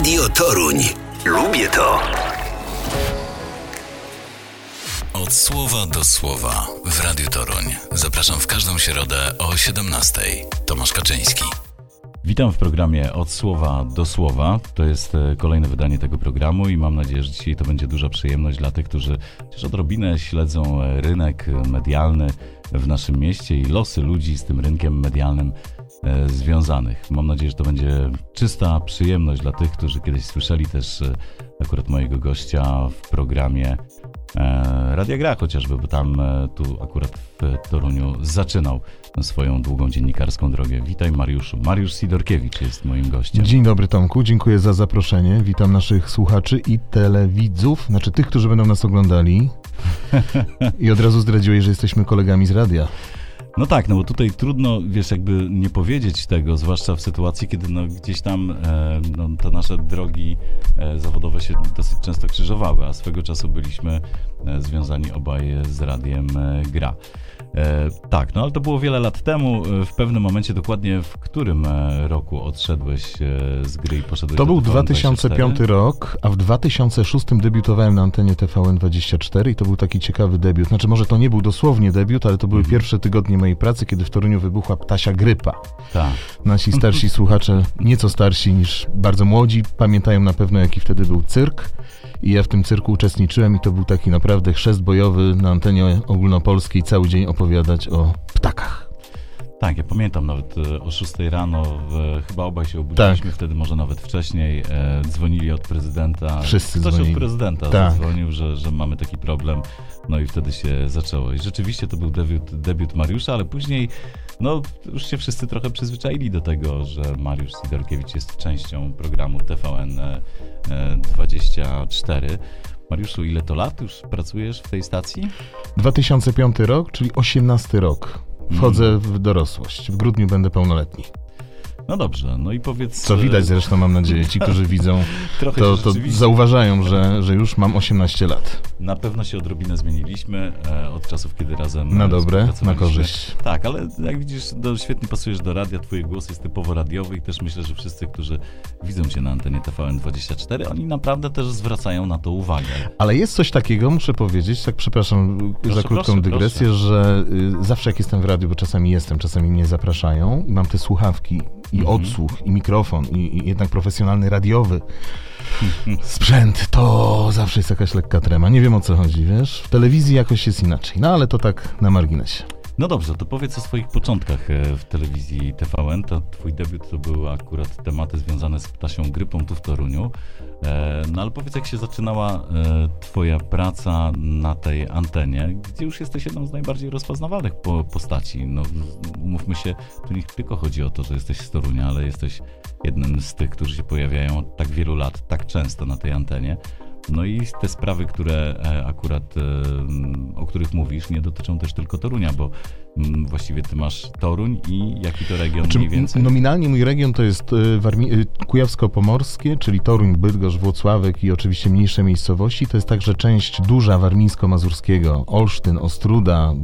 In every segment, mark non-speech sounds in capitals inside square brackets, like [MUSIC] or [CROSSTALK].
Radio Toruń. Lubię to. Od słowa do słowa w Radiu Toruń. Zapraszam w każdą środę o 17:00. Tomasz Kaczyński. Witam w programie Od Słowa do Słowa. To jest e, kolejne wydanie tego programu i mam nadzieję, że dzisiaj to będzie duża przyjemność dla tych, którzy chociaż odrobinę śledzą e, rynek medialny w naszym mieście i losy ludzi z tym rynkiem medialnym e, związanych. Mam nadzieję, że to będzie czysta przyjemność dla tych, którzy kiedyś słyszeli też akurat mojego gościa w programie Radia Gra chociażby, bo tam tu akurat w Toruniu zaczynał swoją długą dziennikarską drogę. Witaj Mariuszu. Mariusz Sidorkiewicz jest moim gościem. Dzień dobry Tomku, dziękuję za zaproszenie. Witam naszych słuchaczy i telewidzów, znaczy tych, którzy będą nas oglądali. [LAUGHS] I od razu zdradziłeś, że jesteśmy kolegami z radia. No tak, no bo tutaj trudno, wiesz, jakby nie powiedzieć tego, zwłaszcza w sytuacji, kiedy no gdzieś tam e, no, te nasze drogi e, zawodowe się dosyć często krzyżowały, a swego czasu byliśmy e, związani obaj z radiem e, Gra. E, tak, no ale to było wiele lat temu. E, w pewnym momencie, dokładnie w którym e, roku odszedłeś e, z gry i poszedłeś To do był TVN 2005 rok, a w 2006 debiutowałem na antenie TVN24 i to był taki ciekawy debiut. Znaczy, może to nie był dosłownie debiut, ale to były Mhm. pierwsze tygodnie mojej pracy, kiedy w Toruniu wybuchła ptasia grypa. Tak. Nasi starsi [LAUGHS] słuchacze, nieco starsi niż bardzo młodzi, pamiętają na pewno, jaki wtedy był cyrk. I ja w tym cyrku uczestniczyłem i to był taki naprawdę chrzest bojowy na antenie ogólnopolskiej cały dzień opowiadać o ptakach. Tak, ja pamiętam nawet e, o 6 rano, w, chyba obaj się obudziliśmy, Tak. wtedy może nawet wcześniej, e, dzwonili od prezydenta. Wszyscy Ktoś dzwonili. od prezydenta Tak. zadzwonił, że, że mamy taki problem, no i wtedy się zaczęło. I rzeczywiście to był debiut, debiut Mariusza, ale później, no już się wszyscy trochę przyzwyczaili do tego, że Mariusz Sidorkiewicz jest częścią programu TVN e, e, 24. Mariuszu, ile to lat już pracujesz w tej stacji? 2005 rok, czyli 18 rok. Wchodzę Mm. w dorosłość. W grudniu będę pełnoletni. No dobrze, no i powiedz... Co e, widać zresztą, mam nadzieję. Ci, którzy widzą, [LAUGHS] trochę to, to zauważają, że, że już mam 18 lat. Na pewno się odrobinę zmieniliśmy e, od czasów, kiedy razem Na e, dobre, na korzyść. Tak, ale jak widzisz, do, świetnie pasujesz do radia, twój głos jest typowo radiowy i też myślę, że wszyscy, którzy widzą cię na antenie TVN24, oni naprawdę też zwracają na to uwagę. Ale jest coś takiego, muszę powiedzieć, tak przepraszam Proszę, za krótką proszę, dygresję, proszę. że y, zawsze jak jestem w radiu, bo czasami jestem, czasami mnie zapraszają i mam te słuchawki i Mhm. odsłuch i mikrofon i, i jednak profesjonalny radiowy sprzęt, to zawsze jest jakaś lekka trema. Nie wiem o co chodzi, wiesz? W telewizji jakoś jest inaczej, no ale to tak na marginesie. No dobrze, to powiedz o swoich początkach e, w telewizji TVN. To twój debiut to były akurat tematy związane z ptasią grypą tu w Toruniu. E, No ale powiedz, jak się zaczynała e, twoja praca na tej antenie, gdzie już jesteś jedną z najbardziej rozpoznawalnych po, postaci. No, umówmy się, tu nie tylko chodzi o to, że jesteś z Torunia, ale jesteś jednym z tych, którzy się pojawiają od tak wielu lat, tak często na tej antenie. No i te sprawy, które e, akurat, e, m, o których mówisz, nie dotyczą też tylko Torunia, bo m, właściwie ty masz Toruń i jaki to region Znaczy, mniej więcej? Nominalnie mój region to jest Warmi- y, Kujawsko-Pomorskie, czyli Toruń, Bydgoszcz, Włocławek i oczywiście mniejsze miejscowości. To jest także część duża warmińsko-mazurskiego, Olsztyn, Ostruda,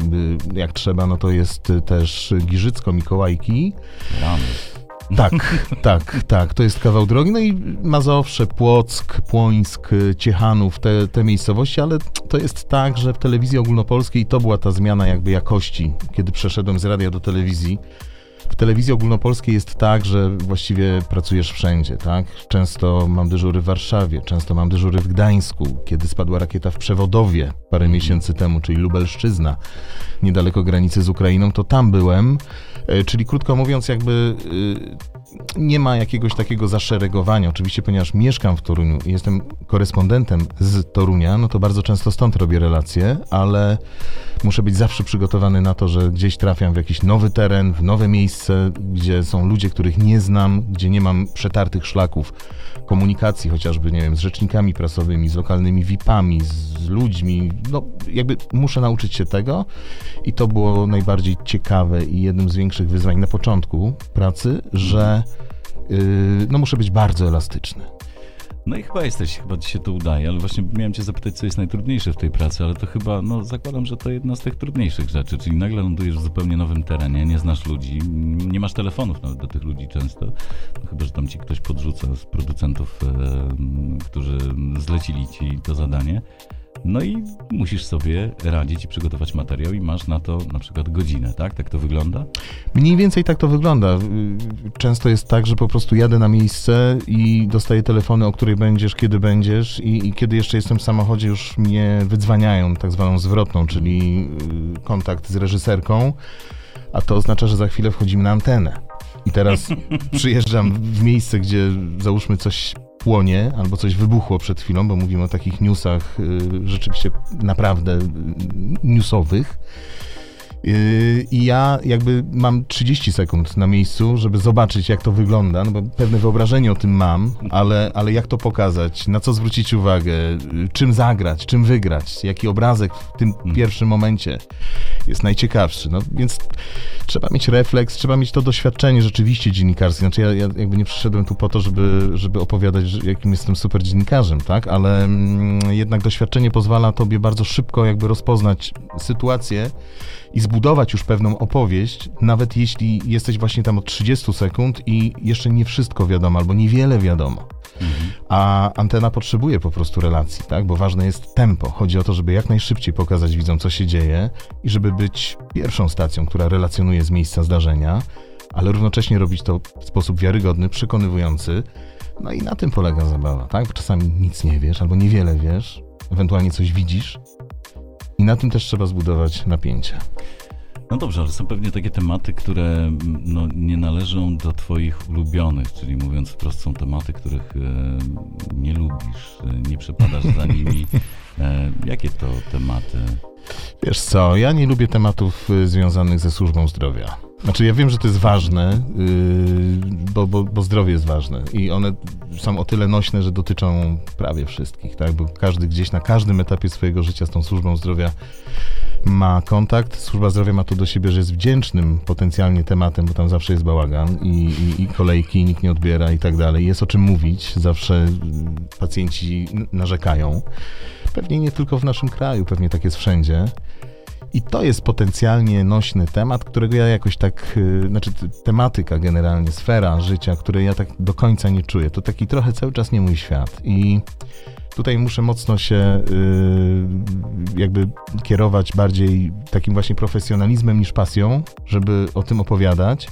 y, jak trzeba, no to jest y, też Giżycko, Mikołajki. Rany. Tak, [LAUGHS] tak, tak, to jest kawał drogi. No i Mazowsze, Płock, Płońsk, Ciechanów, te, te miejscowości, ale to jest tak, że w telewizji ogólnopolskiej to była ta zmiana jakby jakości, kiedy przeszedłem z radia do telewizji. W telewizji ogólnopolskiej jest tak, że właściwie pracujesz wszędzie, tak? Często mam dyżury w Warszawie, często mam dyżury w Gdańsku, kiedy spadła rakieta w Przewodowie parę miesięcy temu, czyli Lubelszczyzna, niedaleko granicy z Ukrainą, to tam byłem. E, Czyli krótko mówiąc, jakby y, nie ma jakiegoś takiego zaszeregowania. Oczywiście, ponieważ mieszkam w Toruniu i jestem korespondentem z Torunia, no to bardzo często stąd robię relacje, ale muszę być zawsze przygotowany na to, że gdzieś trafiam w jakiś nowy teren, w nowe miejsce, gdzie są ludzie, których nie znam, gdzie nie mam przetartych szlaków komunikacji, chociażby, nie wiem, z rzecznikami prasowymi, z lokalnymi VIP-ami, z ludźmi. No, jakby muszę nauczyć się tego i to było najbardziej ciekawe i jednym z większych wyzwań na początku pracy, że no muszę być bardzo elastyczny. No i chyba jesteś, chyba ci się to udaje, ale właśnie miałem cię zapytać, co jest najtrudniejsze w tej pracy, ale to chyba, no zakładam, że to jedna z tych trudniejszych rzeczy, czyli nagle lądujesz w zupełnie nowym terenie, nie znasz ludzi, nie masz telefonów nawet do tych ludzi często, no, chyba, że tam ci ktoś podrzuca z producentów, e, którzy zlecili ci to zadanie. No i musisz sobie radzić i przygotować materiał i masz na to na przykład godzinę, tak? Tak to wygląda? Mniej więcej tak to wygląda. Często jest tak, że po prostu jadę na miejsce i dostaję telefony, o której będziesz, kiedy będziesz i, i kiedy jeszcze jestem w samochodzie, już mnie wydzwaniają tak zwaną zwrotną, czyli y, kontakt z reżyserką, a to oznacza, że za chwilę wchodzimy na antenę. I teraz [LAUGHS] przyjeżdżam w miejsce, gdzie załóżmy coś płonie albo coś wybuchło przed chwilą, bo mówimy o takich newsach y, rzeczywiście naprawdę y, newsowych. Y, I ja jakby mam 30 sekund na miejscu, żeby zobaczyć, jak to wygląda, no bo pewne wyobrażenie o tym mam, ale, ale jak to pokazać, na co zwrócić uwagę, czym zagrać, czym wygrać, jaki obrazek w tym hmm. pierwszym momencie jest najciekawszy. No więc trzeba mieć refleks, trzeba mieć to doświadczenie rzeczywiście dziennikarskie. Znaczy ja, ja jakby nie przyszedłem tu po to, żeby, żeby opowiadać, jakim jestem super dziennikarzem, tak? Ale mm, jednak doświadczenie pozwala tobie bardzo szybko jakby rozpoznać sytuację i zbudować już pewną opowieść, nawet jeśli jesteś właśnie tam od 30 sekund i jeszcze nie wszystko wiadomo, albo niewiele wiadomo. A antena potrzebuje po prostu relacji, tak? Bo ważne jest tempo. Chodzi o to, żeby jak najszybciej pokazać widzom, co się dzieje i żeby być pierwszą stacją, która relacjonuje z miejsca zdarzenia, ale równocześnie robić to w sposób wiarygodny, przekonywujący. No i na tym polega zabawa, tak? Bo czasami nic nie wiesz albo niewiele wiesz, ewentualnie coś widzisz i na tym też trzeba zbudować napięcie. No dobrze, ale są pewnie takie tematy, które no, nie należą do Twoich ulubionych, czyli mówiąc wprost, są tematy, których e, nie lubisz, e, nie przepadasz za nimi. [LAUGHS] E, jakie to tematy? Wiesz co, ja nie lubię tematów y, związanych ze służbą zdrowia. Znaczy ja wiem, że to jest ważne, yy, bo, bo, bo, zdrowie jest ważne i one są o tyle nośne, że dotyczą prawie wszystkich, tak? Bo każdy gdzieś na każdym etapie swojego życia z tą służbą zdrowia ma kontakt. Służba zdrowia ma to do siebie, że jest wdzięcznym potencjalnie tematem, bo tam zawsze jest bałagan i, i, i kolejki, nikt nie odbiera i tak dalej. Jest o czym mówić, zawsze pacjenci narzekają. Pewnie nie tylko w naszym kraju, pewnie tak jest wszędzie. I to jest potencjalnie nośny temat, którego ja jakoś tak, y, znaczy tematyka generalnie, sfera życia, której ja tak do końca nie czuję. To taki trochę cały czas nie mój świat. I tutaj muszę mocno się y, jakby kierować bardziej takim właśnie profesjonalizmem niż pasją, żeby o tym opowiadać.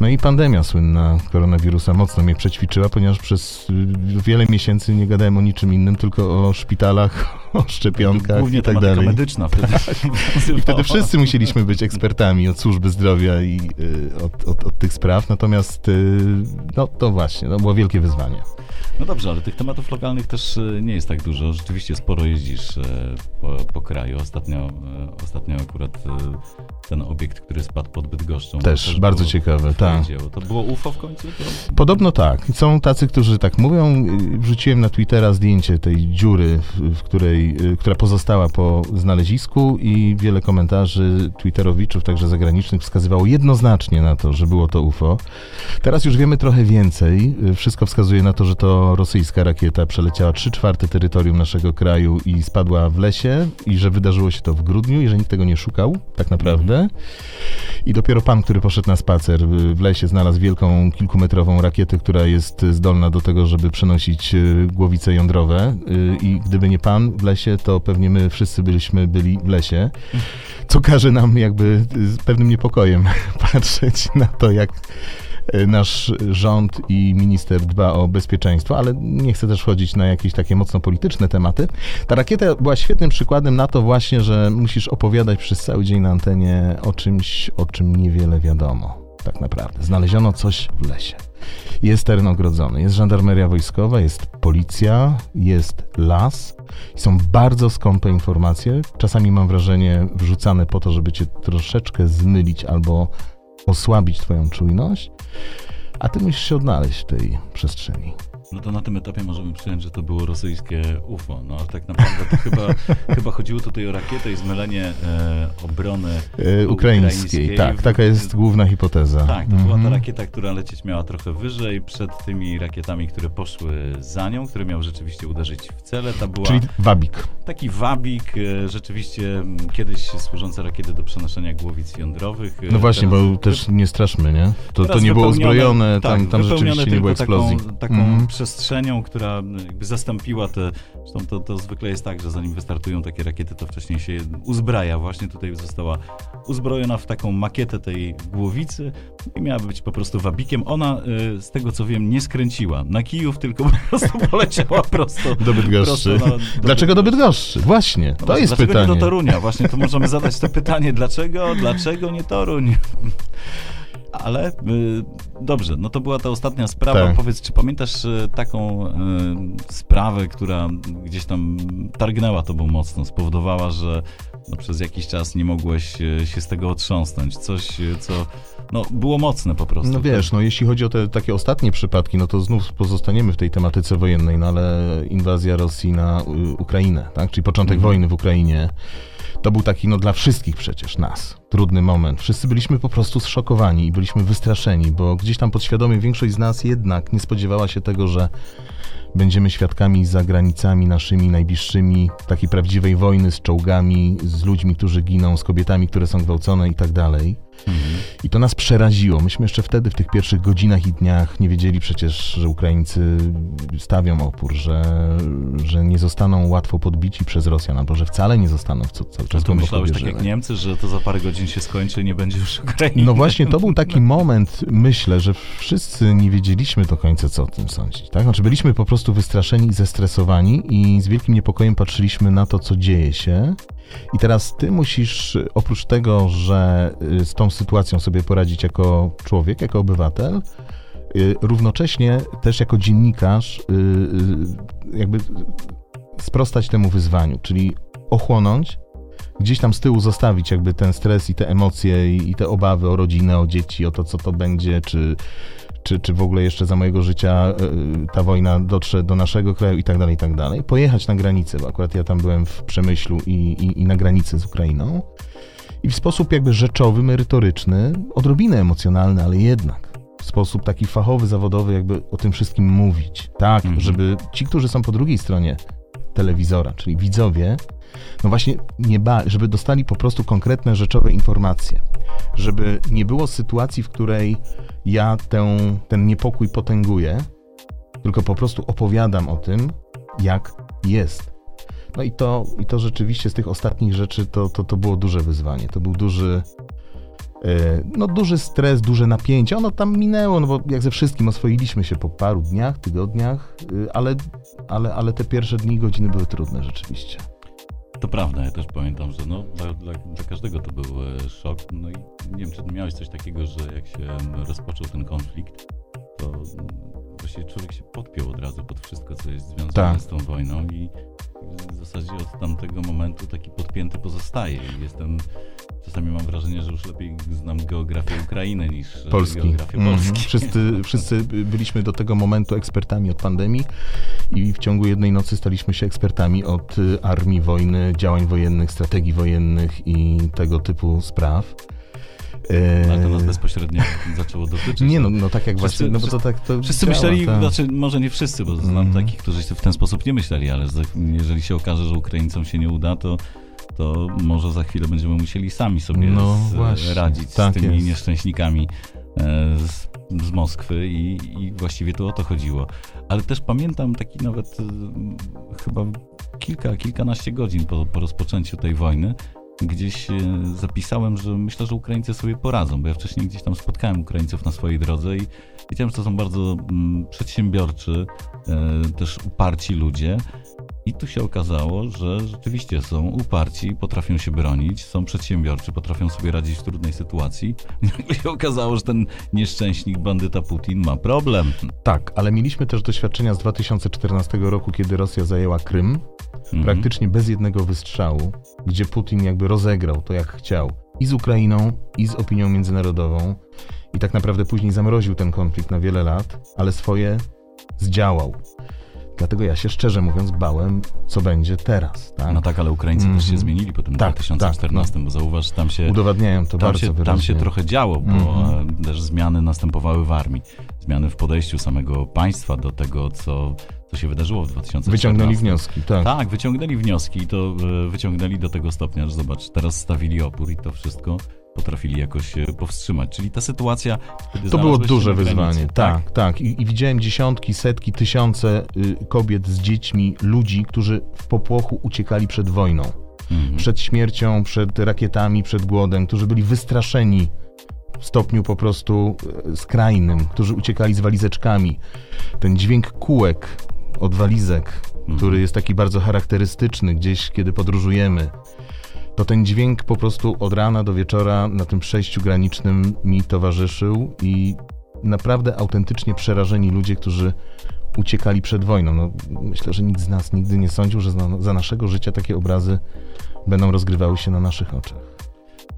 No i pandemia słynna koronawirusa mocno mnie przećwiczyła, ponieważ przez y, wiele miesięcy nie gadałem o niczym innym, tylko o szpitalach, [LAUGHS] o szczepionkach Głównie i tak dalej. medyczna wtedy. I wtedy wszyscy musieliśmy być ekspertami od służby zdrowia i y, od, od, od tych spraw, natomiast y, no to właśnie, to było wielkie wyzwanie. No dobrze, ale tych tematów lokalnych też e, nie jest tak dużo. Rzeczywiście sporo jeździsz e, po, po kraju. Ostatnio, ostatnio akurat ten obiekt, który spadł pod Bydgoszczą. Też, też bardzo tak. To było UFO w końcu? Podobno tak. Są tacy, którzy tak mówią. Wrzuciłem na Twittera zdjęcie tej dziury, w której, która pozostała po znalezisku i wiele komentarzy twitterowiczów, także zagranicznych, wskazywało jednoznacznie na to, że było to UFO. Teraz już wiemy trochę więcej. Wszystko wskazuje na to, że to rosyjska rakieta przeleciała 3 czwarte terytorium naszego kraju i spadła w lesie i że wydarzyło się to w grudniu i że nikt tego nie szukał tak naprawdę. I dopiero pan, który poszedł na spacer w lesie, znalazł wielką kilkumetrową rakietę, która jest zdolna do tego, żeby przenosić y, głowice jądrowe y, i gdyby nie pan w lesie, to pewnie my wszyscy byliśmy byli w lesie, co każe nam jakby z pewnym niepokojem [LAUGHS] patrzeć na to, jak E, nasz rząd i minister dba o bezpieczeństwo, ale nie chcę też wchodzić na jakieś takie mocno polityczne tematy. Ta rakieta była świetnym przykładem na to właśnie, że musisz opowiadać przez cały dzień na antenie o czymś, o czym niewiele wiadomo. Tak naprawdę. Znaleziono coś w lesie. Jest teren ogrodzony, jest żandarmeria wojskowa, jest policja, jest las. Są bardzo skąpe informacje. Czasami mam wrażenie wrzucane po to, żeby cię troszeczkę zmylić albo osłabić Twoją czujność, a Ty musisz się odnaleźć w tej przestrzeni. No to na tym etapie możemy przyjąć, że to było rosyjskie UFO. No ale tak naprawdę to chyba, [LAUGHS] chyba chodziło tutaj o rakietę i zmylenie e, obrony e, ukraińskiej. Tak, taka jest główna hipoteza. Tak, to mhm. była ta mhm. rakieta, która lecieć miała trochę wyżej przed tymi rakietami, które poszły za nią, które miały rzeczywiście uderzyć w cele. Ta była Czyli wabik. Taki wabik, e, rzeczywiście kiedyś służące rakiety do przenoszenia głowic jądrowych. E, no właśnie, bo też nie straszmy, nie? To, to nie było uzbrojone, tam, tak, tam rzeczywiście nie było eksplozji. Taką, taką mm przestrzenią, która jakby zastąpiła te. Zresztą to, to zwykle jest tak, że zanim wystartują takie rakiety, to wcześniej się uzbraja. Właśnie tutaj została uzbrojona w taką makietę tej głowicy i miała być po prostu wabikiem. Ona, y, z tego co wiem, nie skręciła na Kijów, tylko po prostu [LAUGHS] poleciała prosto do Bydgoszczy. Prosto na, do dlaczego do Bydgoszczy? Właśnie, no to jest dlaczego pytanie. Dlaczego nie do Torunia? Właśnie to możemy zadać to pytanie. Dlaczego? Dlaczego nie Toruń? Ale y, dobrze, no to była ta ostatnia sprawa. Tak. Powiedz, czy pamiętasz y, taką y, sprawę, która gdzieś tam targnęła tobą mocno, spowodowała, że no, przez jakiś czas nie mogłeś się z tego otrząsnąć? Coś, co no, było mocne po prostu. No wiesz, tak? no jeśli chodzi o te takie ostatnie przypadki, no to znów pozostaniemy w tej tematyce wojennej, no ale inwazja Rosji na Ukrainę, tak? Czyli początek mhm. wojny w Ukrainie to był taki, no dla wszystkich przecież nas, trudny moment. Wszyscy byliśmy po prostu zszokowani i byliśmy wystraszeni, bo gdzieś tam podświadomie większość z nas jednak nie spodziewała się tego, że będziemy świadkami za granicami naszymi najbliższymi takiej prawdziwej wojny z czołgami, z ludźmi, którzy giną, z kobietami, które są gwałcone i tak dalej. Mhm. I to nas przeraziło. Myśmy jeszcze wtedy, w tych pierwszych godzinach i dniach, nie wiedzieli przecież, że Ukraińcy stawią opór, że, że nie zostaną łatwo podbici przez Rosjan, albo że wcale nie zostaną w co, cały czas. To myślałeś tak jak Niemcy, że to za parę godzin się skończy i nie będzie już Ukrainy. No właśnie, to był taki moment, myślę, że wszyscy nie wiedzieliśmy do końca, co o tym sądzić. Tak? Znaczy, byliśmy po prostu wystraszeni i zestresowani i z wielkim niepokojem patrzyliśmy na to, co dzieje się. I teraz ty musisz, oprócz tego, że y, z tą sytuacją sobie poradzić jako człowiek, jako obywatel, y, równocześnie też jako dziennikarz, y, jakby sprostać temu wyzwaniu, czyli ochłonąć, gdzieś tam z tyłu zostawić jakby ten stres i te emocje i, te obawy o rodzinę, o dzieci, o to, co to będzie, czy, czy, czy w ogóle jeszcze za mojego życia e, ta wojna dotrze do naszego kraju i tak dalej, i tak dalej. Pojechać na granicę, bo akurat ja tam byłem w Przemyślu i, i, i na granicy z Ukrainą i w sposób jakby rzeczowy, merytoryczny, odrobinę emocjonalny, ale jednak w sposób taki fachowy, zawodowy, jakby o tym wszystkim mówić. Tak, mhm. żeby ci, którzy są po drugiej stronie telewizora, czyli widzowie, no właśnie nie ba, żeby dostali po prostu konkretne, rzeczowe informacje. Żeby nie było sytuacji, w której ja tę, ten niepokój potęguję, tylko po prostu opowiadam o tym, jak jest. No i to, i to rzeczywiście z tych ostatnich rzeczy to, to, to było duże wyzwanie. To był duży, e, no duży stres, duże napięcie. Ono tam minęło, no bo jak ze wszystkim oswoiliśmy się po paru dniach, tygodniach, e, ale, ale, ale te pierwsze dni, godziny były trudne rzeczywiście. To prawda, ja też pamiętam, że no, dla, dla, dla, każdego to był e, szok. No i nie wiem, czy miałeś coś takiego, że jak się rozpoczął ten konflikt, to właściwie człowiek się podpiął od razu pod wszystko, co jest związane tak. z tą wojną i w zasadzie od tamtego momentu taki podpięty pozostaje. I jestem, czasami mam wrażenie, że już lepiej znam geografię Ukrainy niż Polski. geografię mm. Polski. Wszyscy, [LAUGHS] wszyscy byliśmy do tego momentu ekspertami od pandemii i w ciągu jednej nocy staliśmy się ekspertami od armii, wojny, działań wojennych, strategii wojennych i tego typu spraw. Ale to nas bezpośrednio zaczęło dotyczyć. Nie, no, no tak jak wszyscy, właśnie, no bo to tak to Wszyscy działa, myśleli, tak. znaczy może nie wszyscy, bo znam mm. takich, którzy w ten sposób nie myśleli, ale jeżeli się okaże, że Ukraińcom się nie uda, to to może za chwilę będziemy musieli sami sobie no, z, radzić tak z tymi jest. nieszczęśnikami e, z, z Moskwy i, i, właściwie to o to chodziło. Ale też pamiętam taki nawet e, chyba kilka, kilkanaście godzin po, po rozpoczęciu tej wojny, gdzieś e, zapisałem, że myślę, że Ukraińcy sobie poradzą, bo ja wcześniej gdzieś tam spotkałem Ukraińców na swojej drodze i wiedziałem, że to są bardzo mm, przedsiębiorczy, e, też uparci ludzie. I tu się okazało, że rzeczywiście są uparci, potrafią się bronić, są przedsiębiorczy, potrafią sobie radzić w trudnej sytuacji. [LAUGHS] I się okazało, że ten nieszczęśnik, bandyta Putin ma problem. Tak, ale mieliśmy też doświadczenia z 2014 roku, kiedy Rosja zajęła Krym mhm. praktycznie bez jednego wystrzału, gdzie Putin jakby rozegrał to jak chciał i z Ukrainą, i z opinią międzynarodową. I tak naprawdę później zamroził ten konflikt na wiele lat, ale swoje zdziałał. Dlatego ja się szczerze mówiąc bałem, co będzie teraz. Tak? No tak, ale Ukraińcy też się Mhm. zmienili po tym Tak, 2014, tak, bo zauważ, tam się, Udowadniają to tam bardzo się, tam wyraźnie. się trochę działo, bo Mhm. e, też zmiany następowały w armii. Zmiany w podejściu samego państwa do tego, co, co się wydarzyło w 2014. Wyciągnęli wnioski, tak. Tak, wyciągnęli wnioski i to e, wyciągnęli do tego stopnia, że zobacz, teraz stawili opór i to wszystko potrafili jakoś e, powstrzymać. Czyli ta sytuacja, To było duże wyzwanie. Tak, tak. I, I widziałem dziesiątki, setki, tysiące y, kobiet z dziećmi, ludzi, którzy w popłochu uciekali przed wojną, Mhm. przed śmiercią, przed rakietami, przed głodem, którzy byli wystraszeni w stopniu po prostu y, skrajnym, którzy uciekali z walizeczkami. Ten dźwięk kółek od walizek, Mhm. który jest taki bardzo charakterystyczny gdzieś, kiedy podróżujemy. To ten dźwięk po prostu od rana do wieczora na tym przejściu granicznym mi towarzyszył i naprawdę autentycznie przerażeni ludzie, którzy uciekali przed wojną. No, myślę, że nikt z nas nigdy nie sądził, że za, naszego życia takie obrazy będą rozgrywały się na naszych oczach.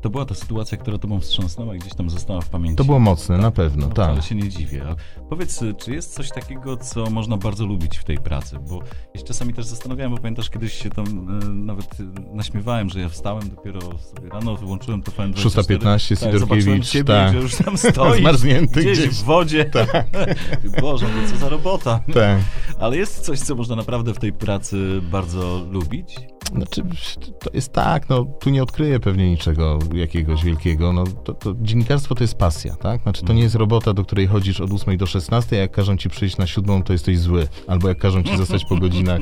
To była ta sytuacja, która tobą wstrząsnęła i gdzieś tam została w pamięci. To było mocne, na pewno, No, tak. Ale się nie dziwię. Powiedz, czy jest coś takiego, co można bardzo lubić w tej pracy? Bo ja się czasami też zastanawiałem, bo pamiętasz, kiedyś się tam e, nawet e, naśmiewałem, że ja wstałem dopiero sobie rano, wyłączyłem to FM24. 6.15 Tak, Sidorkiewicz, ciebie, tak. już tam [LAUGHS] stoi Zmarznięty gdzieś, gdzieś. w wodzie. Tak. [LAUGHS] Boże, no co za robota. Tak. Ale jest coś, co można naprawdę w tej pracy bardzo lubić? Znaczy, to jest tak, no tu nie odkryję pewnie niczego jakiegoś wielkiego. No, to, to dziennikarstwo to jest pasja, tak? Znaczy, to nie jest robota, do której chodzisz od 8 do 16, a jak każą ci przyjść na 7, to jesteś zły. Albo jak każą ci zostać po godzinach,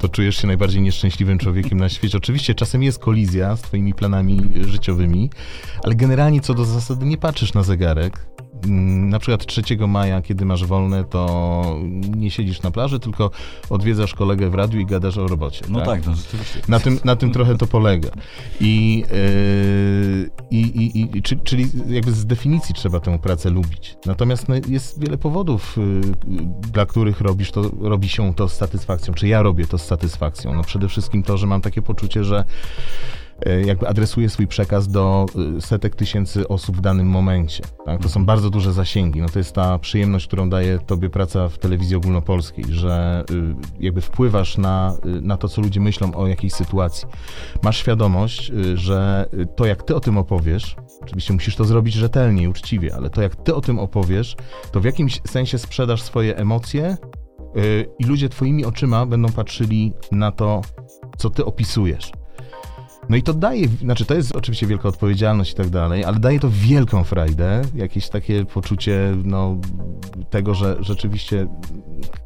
to czujesz się najbardziej nieszczęśliwym człowiekiem na świecie. Oczywiście czasem jest kolizja z twoimi planami życiowymi, ale generalnie co do zasady nie patrzysz na zegarek. Mm, Na przykład 3 maja, kiedy masz wolne, to nie siedzisz na plaży, tylko odwiedzasz kolegę w radiu i gadasz o robocie. No tak, no rzeczywiście. Na tym, na tym trochę to polega. I, yy, i, i, i, czy, czyli jakby z definicji trzeba tę pracę lubić. Natomiast no, jest wiele powodów, yy, dla których robisz to, robi się to z satysfakcją, czy ja robię to z satysfakcją. No przede wszystkim to, że mam takie poczucie, że jakby adresuję swój przekaz do yy, setek tysięcy osób w danym momencie. Tak? To są bardzo duże zasięgi. No to jest ta przyjemność, którą daje tobie praca w telewizji ogólnopolskiej, że yy, jakby wpływasz na, na to, co ludzie myślą o jakiejś sytuacji. Masz świadomość, że to, jak ty o tym opowiesz, oczywiście musisz to zrobić rzetelnie i uczciwie, ale to, jak ty o tym opowiesz, to w jakimś sensie sprzedasz swoje emocje i ludzie twoimi oczyma będą patrzyli na to, co ty opisujesz. No i to daje, znaczy to jest oczywiście wielka odpowiedzialność i tak dalej, ale daje to wielką frajdę, jakieś takie poczucie no, tego, że rzeczywiście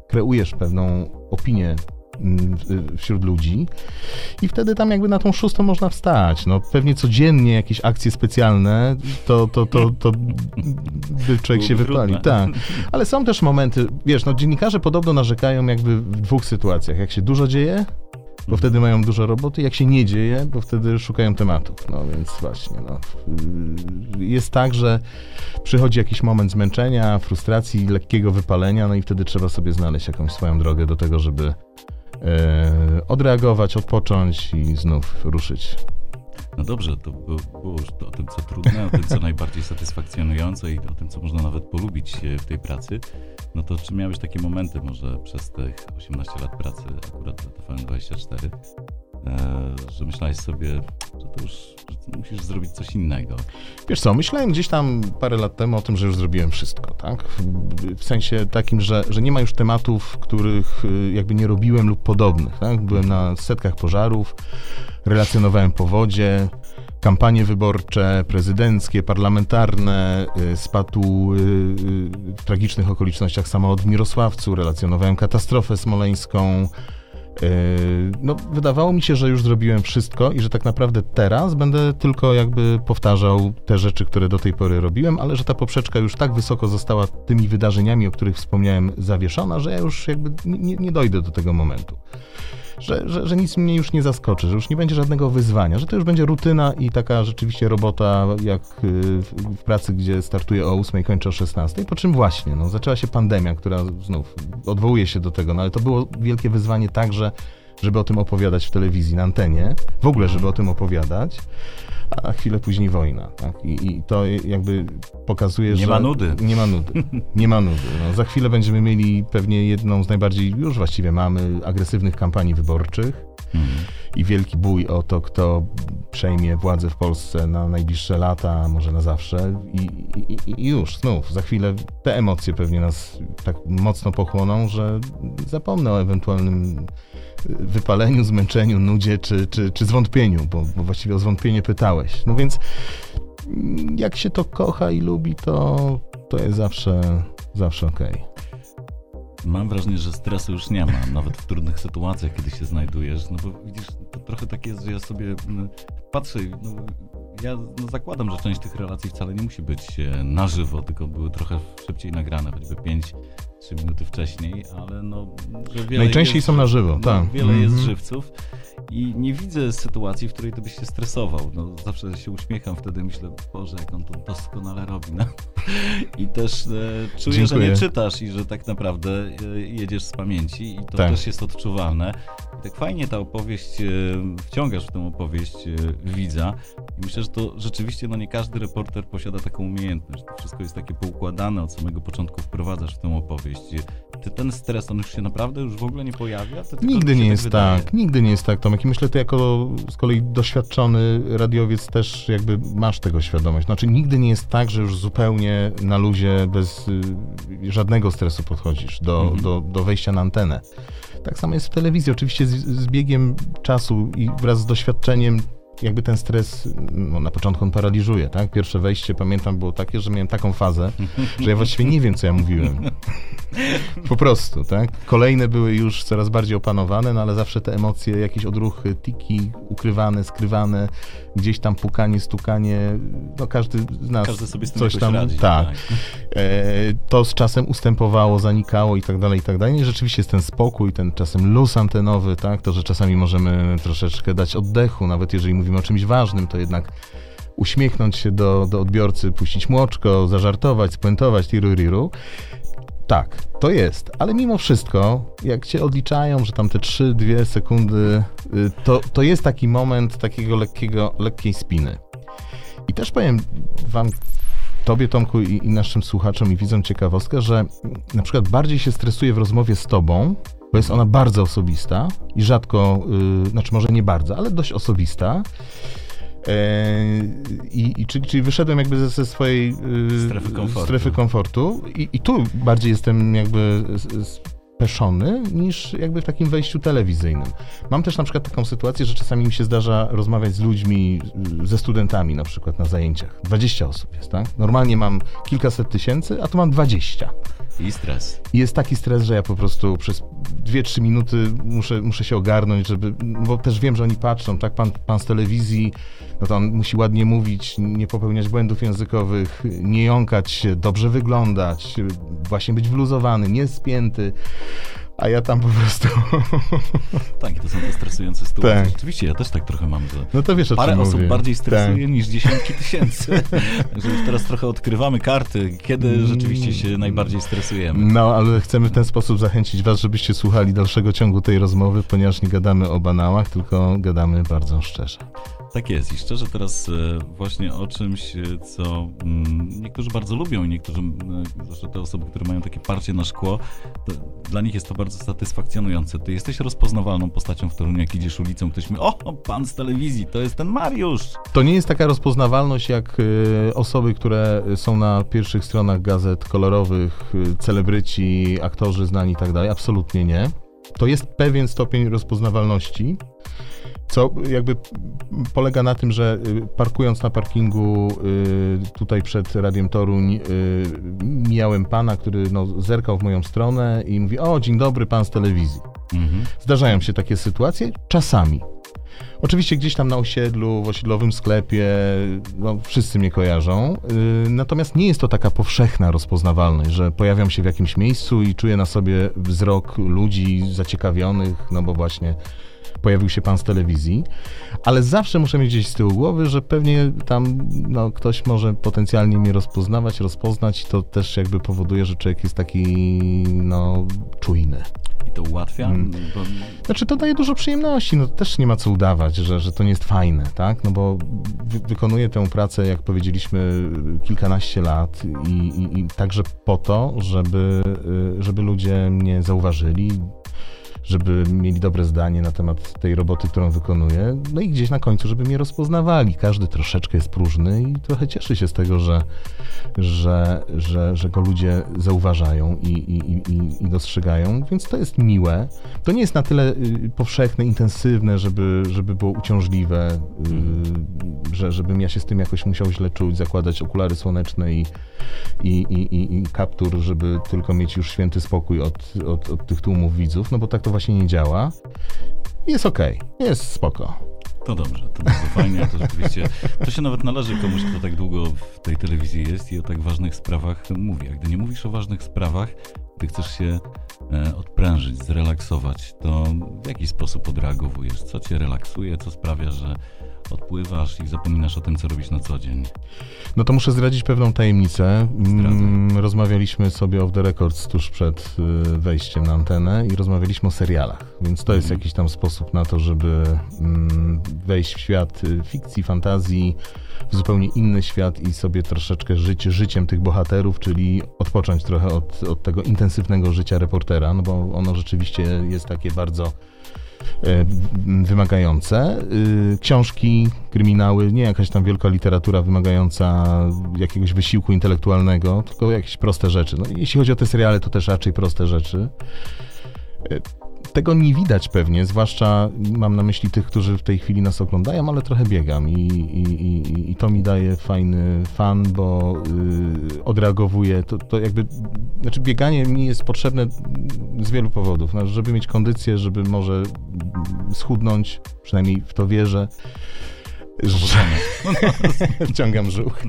kreujesz pewną opinię mm, wśród ludzi i wtedy tam jakby na tą szóstą można wstać. No pewnie codziennie jakieś akcje specjalne, to, to, to, to by człowiek się wypalił. Tak. Ale są też momenty, wiesz, no dziennikarze podobno narzekają jakby w dwóch sytuacjach. Jak się dużo dzieje, bo wtedy mają dużo roboty, jak się nie dzieje, bo wtedy szukają tematów. No więc właśnie, no. Yy, Jest tak, że przychodzi jakiś moment zmęczenia, frustracji, lekkiego wypalenia, no i wtedy trzeba sobie znaleźć jakąś swoją drogę do tego, żeby e, odreagować, odpocząć i znów ruszyć. No dobrze, to było, już o tym, co trudne, o tym, co najbardziej satysfakcjonujące i o tym, co można nawet polubić w tej pracy. No to czy miałeś takie momenty może przez tych 18 lat pracy akurat w TVN24, e, że myślałeś sobie, że to już że musisz zrobić coś innego. Wiesz co, myślałem gdzieś tam parę lat temu o tym, że już zrobiłem wszystko, tak? W- W sensie takim, że, że nie ma już tematów, których y, jakby nie robiłem lub podobnych, tak? Byłem na setkach pożarów, relacjonowałem powodzie, kampanie wyborcze, prezydenckie, parlamentarne, y, spadł y, y, w tragicznych okolicznościach samolot w Mirosławcu, relacjonowałem katastrofę smoleńską, No, wydawało mi się, że już zrobiłem wszystko i że tak naprawdę teraz będę tylko jakby powtarzał te rzeczy, które do tej pory robiłem, ale że ta poprzeczka już tak wysoko została tymi wydarzeniami, o których wspomniałem, zawieszona, że ja już jakby nie, nie dojdę do tego momentu. Że, że, że nic mnie już nie zaskoczy, że już nie będzie żadnego wyzwania, że to już będzie rutyna i taka rzeczywiście robota jak yy, w, pracy, gdzie startuję o 8, kończę o 16. Po czym właśnie, no, zaczęła się pandemia, która znów odwołuje się do tego, no ale to było wielkie wyzwanie także żeby o tym opowiadać w telewizji, na antenie, w ogóle, żeby o tym opowiadać, a chwilę później wojna. Tak? I, I to jakby pokazuje, Nie że... ma nudy. Nie ma nudy. Nie ma nudy. No, za chwilę będziemy mieli pewnie jedną z najbardziej, już właściwie mamy, agresywnych kampanii wyborczych i wielki bój o to, kto przejmie władzę w Polsce na najbliższe lata, może na zawsze. I, i, i już, znów, za chwilę te emocje pewnie nas tak mocno pochłoną, że zapomnę o ewentualnym wypaleniu, zmęczeniu, nudzie czy, czy, czy zwątpieniu, bo, bo właściwie o zwątpienie pytałeś. No więc mm, jak się to kocha i lubi, to, to jest zawsze, zawsze okej. Mam wrażenie, że stresu już nie ma, nawet w trudnych sytuacjach, kiedy się znajdujesz. No bo widzisz, to trochę tak jest, że ja sobie mm, patrzę no, ja no, zakładam, że część tych relacji wcale nie musi być e, na żywo, tylko były trochę szybciej nagrane, choćby 5 3 minuty wcześniej, ale no... Że wiele Najczęściej jest, są na żywo, no, tak. Wiele jest Mhm. żywców i nie widzę sytuacji, w której to byś się stresował. No, zawsze się uśmiecham wtedy, myślę, Boże, jak on to doskonale robi. No. I też e, czuję, że Dziękuję. nie czytasz i że tak naprawdę e, jedziesz z pamięci i to Tak. też jest odczuwalne. Tak fajnie ta opowieść, e, wciągasz w tę opowieść e, widza i myślę, że to rzeczywiście no nie każdy reporter posiada taką umiejętność. To wszystko jest takie poukładane, od samego początku wprowadzasz w tę opowieść. Ty ten stres, on już się naprawdę już w ogóle nie pojawia? Nigdy nie jest wydaje. tak, nigdy nie jest tak, Tomek. I myślę, ty jako z kolei doświadczony radiowiec też jakby masz tego świadomość. Znaczy nigdy nie jest tak, że już zupełnie na luzie, bez y, żadnego stresu podchodzisz do, Mhm. do, do wejścia na antenę. Tak samo jest w telewizji. Oczywiście z, z biegiem czasu i wraz z doświadczeniem jakby ten stres, no na początku on paraliżuje, tak? Pierwsze wejście, pamiętam, było takie, że miałem taką fazę, [LAUGHS] że ja właściwie nie wiem, co ja mówiłem. Po prostu, tak? Kolejne były już coraz bardziej opanowane, no ale zawsze te emocje, jakieś odruchy, tiki ukrywane, skrywane, gdzieś tam pukanie, stukanie, no każdy z nas Każdy sobie z tym coś tam, radzi. tak. E, to z czasem ustępowało, zanikało i tak dalej, i tak dalej. I rzeczywiście jest ten spokój, ten czasem luz antenowy, tak? To, że czasami możemy troszeczkę dać oddechu, nawet jeżeli mówimy o czymś ważnym, to jednak uśmiechnąć się do, do odbiorcy, puścić młoczko, zażartować, spuentować, tiru riru. Tak, to jest, ale mimo wszystko, jak cię odliczają, że tam te 3-2 sekundy, y, to, to jest taki moment takiego lekkiego, lekkiej spiny. I też powiem wam, tobie Tomku i, i naszym słuchaczom i widzom ciekawostkę, że na przykład bardziej się stresuję w rozmowie z tobą, bo jest ona bardzo osobista i rzadko, y, znaczy może nie bardzo, ale dość osobista. E, I, i czyli, czyli wyszedłem jakby ze, ze swojej y, Strefy komfortu. strefy komfortu i, i tu bardziej jestem jakby speszony niż jakby w takim wejściu telewizyjnym. Mam też na przykład taką sytuację, że czasami mi się zdarza rozmawiać z ludźmi, ze studentami na przykład na zajęciach. 20 osób jest, tak? Normalnie mam kilkaset tysięcy, a tu mam 20. I stres. I jest taki stres, że ja po prostu przez 2-3 minuty muszę, muszę się ogarnąć, żeby, bo też wiem, że oni patrzą, tak, pan, pan z telewizji, no to on musi ładnie mówić, nie popełniać błędów językowych, nie jąkać się, dobrze wyglądać, właśnie być wluzowany, nie spięty, a ja tam po prostu, [LAUGHS] Tak, i to są te stresujące sytuacje. Tak. Rzeczywiście, ja też tak trochę mam, że no to wiesz o parę czym osób mówię. bardziej stresuje Tak. niż dziesiątki tysięcy. [LAUGHS] Także już teraz trochę odkrywamy karty, kiedy Mm. rzeczywiście się najbardziej stresujemy. No, ale chcemy w ten sposób zachęcić was, żebyście słuchali dalszego ciągu tej rozmowy, ponieważ nie gadamy o banałach, tylko gadamy bardzo szczerze. Tak jest i szczerze teraz e, właśnie o czymś, e, co mm, niektórzy bardzo lubią i niektórzy, mm, e, zwłaszcza te osoby, które mają takie parcie na szkło, dla nich jest to bardzo satysfakcjonujące. Ty jesteś rozpoznawalną postacią w Toruniu, jak idziesz ulicą, ktoś mi, o, pan z telewizji, to jest ten Mariusz. To nie jest taka rozpoznawalność jak osoby, które są na pierwszych stronach gazet kolorowych, celebryci, aktorzy znani i tak dalej. Absolutnie nie. To jest pewien stopień rozpoznawalności, co jakby polega na tym, że y, parkując na parkingu y, tutaj przed Radiem Toruń, y, mijałem pana, który no, zerkał w moją stronę i mówi: O, dzień dobry, pan z telewizji. Mhm. Zdarzają się takie sytuacje czasami. Oczywiście gdzieś tam na osiedlu, w osiedlowym sklepie, no, wszyscy mnie kojarzą. Yy, natomiast nie jest to taka powszechna rozpoznawalność, że pojawiam się w jakimś miejscu i czuję na sobie wzrok ludzi zaciekawionych, no bo właśnie pojawił się pan z telewizji. Ale zawsze muszę mieć gdzieś z tyłu głowy, że pewnie tam no, ktoś może potencjalnie mnie rozpoznawać, rozpoznać i to też jakby powoduje, że człowiek jest taki no, czujny. I to ułatwia? Mm. Bo, Znaczy to daje dużo przyjemności, no też nie ma co udawać, że, że to nie jest fajne, tak? No bo wy, wykonuję tę pracę, jak powiedzieliśmy, kilkanaście lat i, i, i także po to, żeby, y, żeby ludzie mnie zauważyli, żeby mieli dobre zdanie na temat tej roboty, którą wykonuję, no i gdzieś na końcu, żeby mnie rozpoznawali. Każdy troszeczkę jest próżny i trochę cieszy się z tego, że, że, że, że go ludzie zauważają i, i, i, i dostrzegają, więc to jest miłe. To nie jest na tyle y, powszechne, intensywne, żeby, żeby było uciążliwe, y, że, żebym ja się z tym jakoś musiał źle czuć, zakładać okulary słoneczne i, i, i, i, i kaptur, żeby tylko mieć już święty spokój od, od, od tych tłumów widzów, no bo tak to właśnie nie działa. Jest okej, jest spoko. To dobrze, to bardzo fajnie, to rzeczywiście, to się nawet należy komuś, kto tak długo w tej telewizji jest i o tak ważnych sprawach mówi. A gdy nie mówisz o ważnych sprawach, gdy chcesz się e, odprężyć, zrelaksować, to w jaki sposób odreagowujesz? Co cię relaksuje, co sprawia, że odpływasz i zapominasz o tym, co robisz na co dzień? No to muszę zdradzić pewną tajemnicę. Zdradzaj. Mm, Rozmawialiśmy sobie off the records tuż przed y, wejściem na antenę i rozmawialiśmy o serialach, więc to jest Mhm. jakiś tam sposób na to, żeby mm, wejść w świat y, fikcji, fantazji, w zupełnie inny świat i sobie troszeczkę żyć życiem tych bohaterów, czyli odpocząć trochę od, od tego intensywnego życia reportera, no bo ono rzeczywiście jest takie bardzo wymagające. Y, Książki, kryminały, nie jakaś tam wielka literatura wymagająca jakiegoś wysiłku intelektualnego, tylko jakieś proste rzeczy. No, jeśli chodzi o te seriale, to też raczej proste rzeczy. Tego nie widać pewnie, zwłaszcza mam na myśli tych, którzy w tej chwili nas oglądają, ale trochę biegam i, i, i, i to mi daje fajny fan, bo y, odreagowuję. To, to jakby, znaczy bieganie mi jest potrzebne z wielu powodów. No, żeby mieć kondycję, żeby może schudnąć, przynajmniej w to wierzę. Że, wciągam [LAUGHS] brzuch.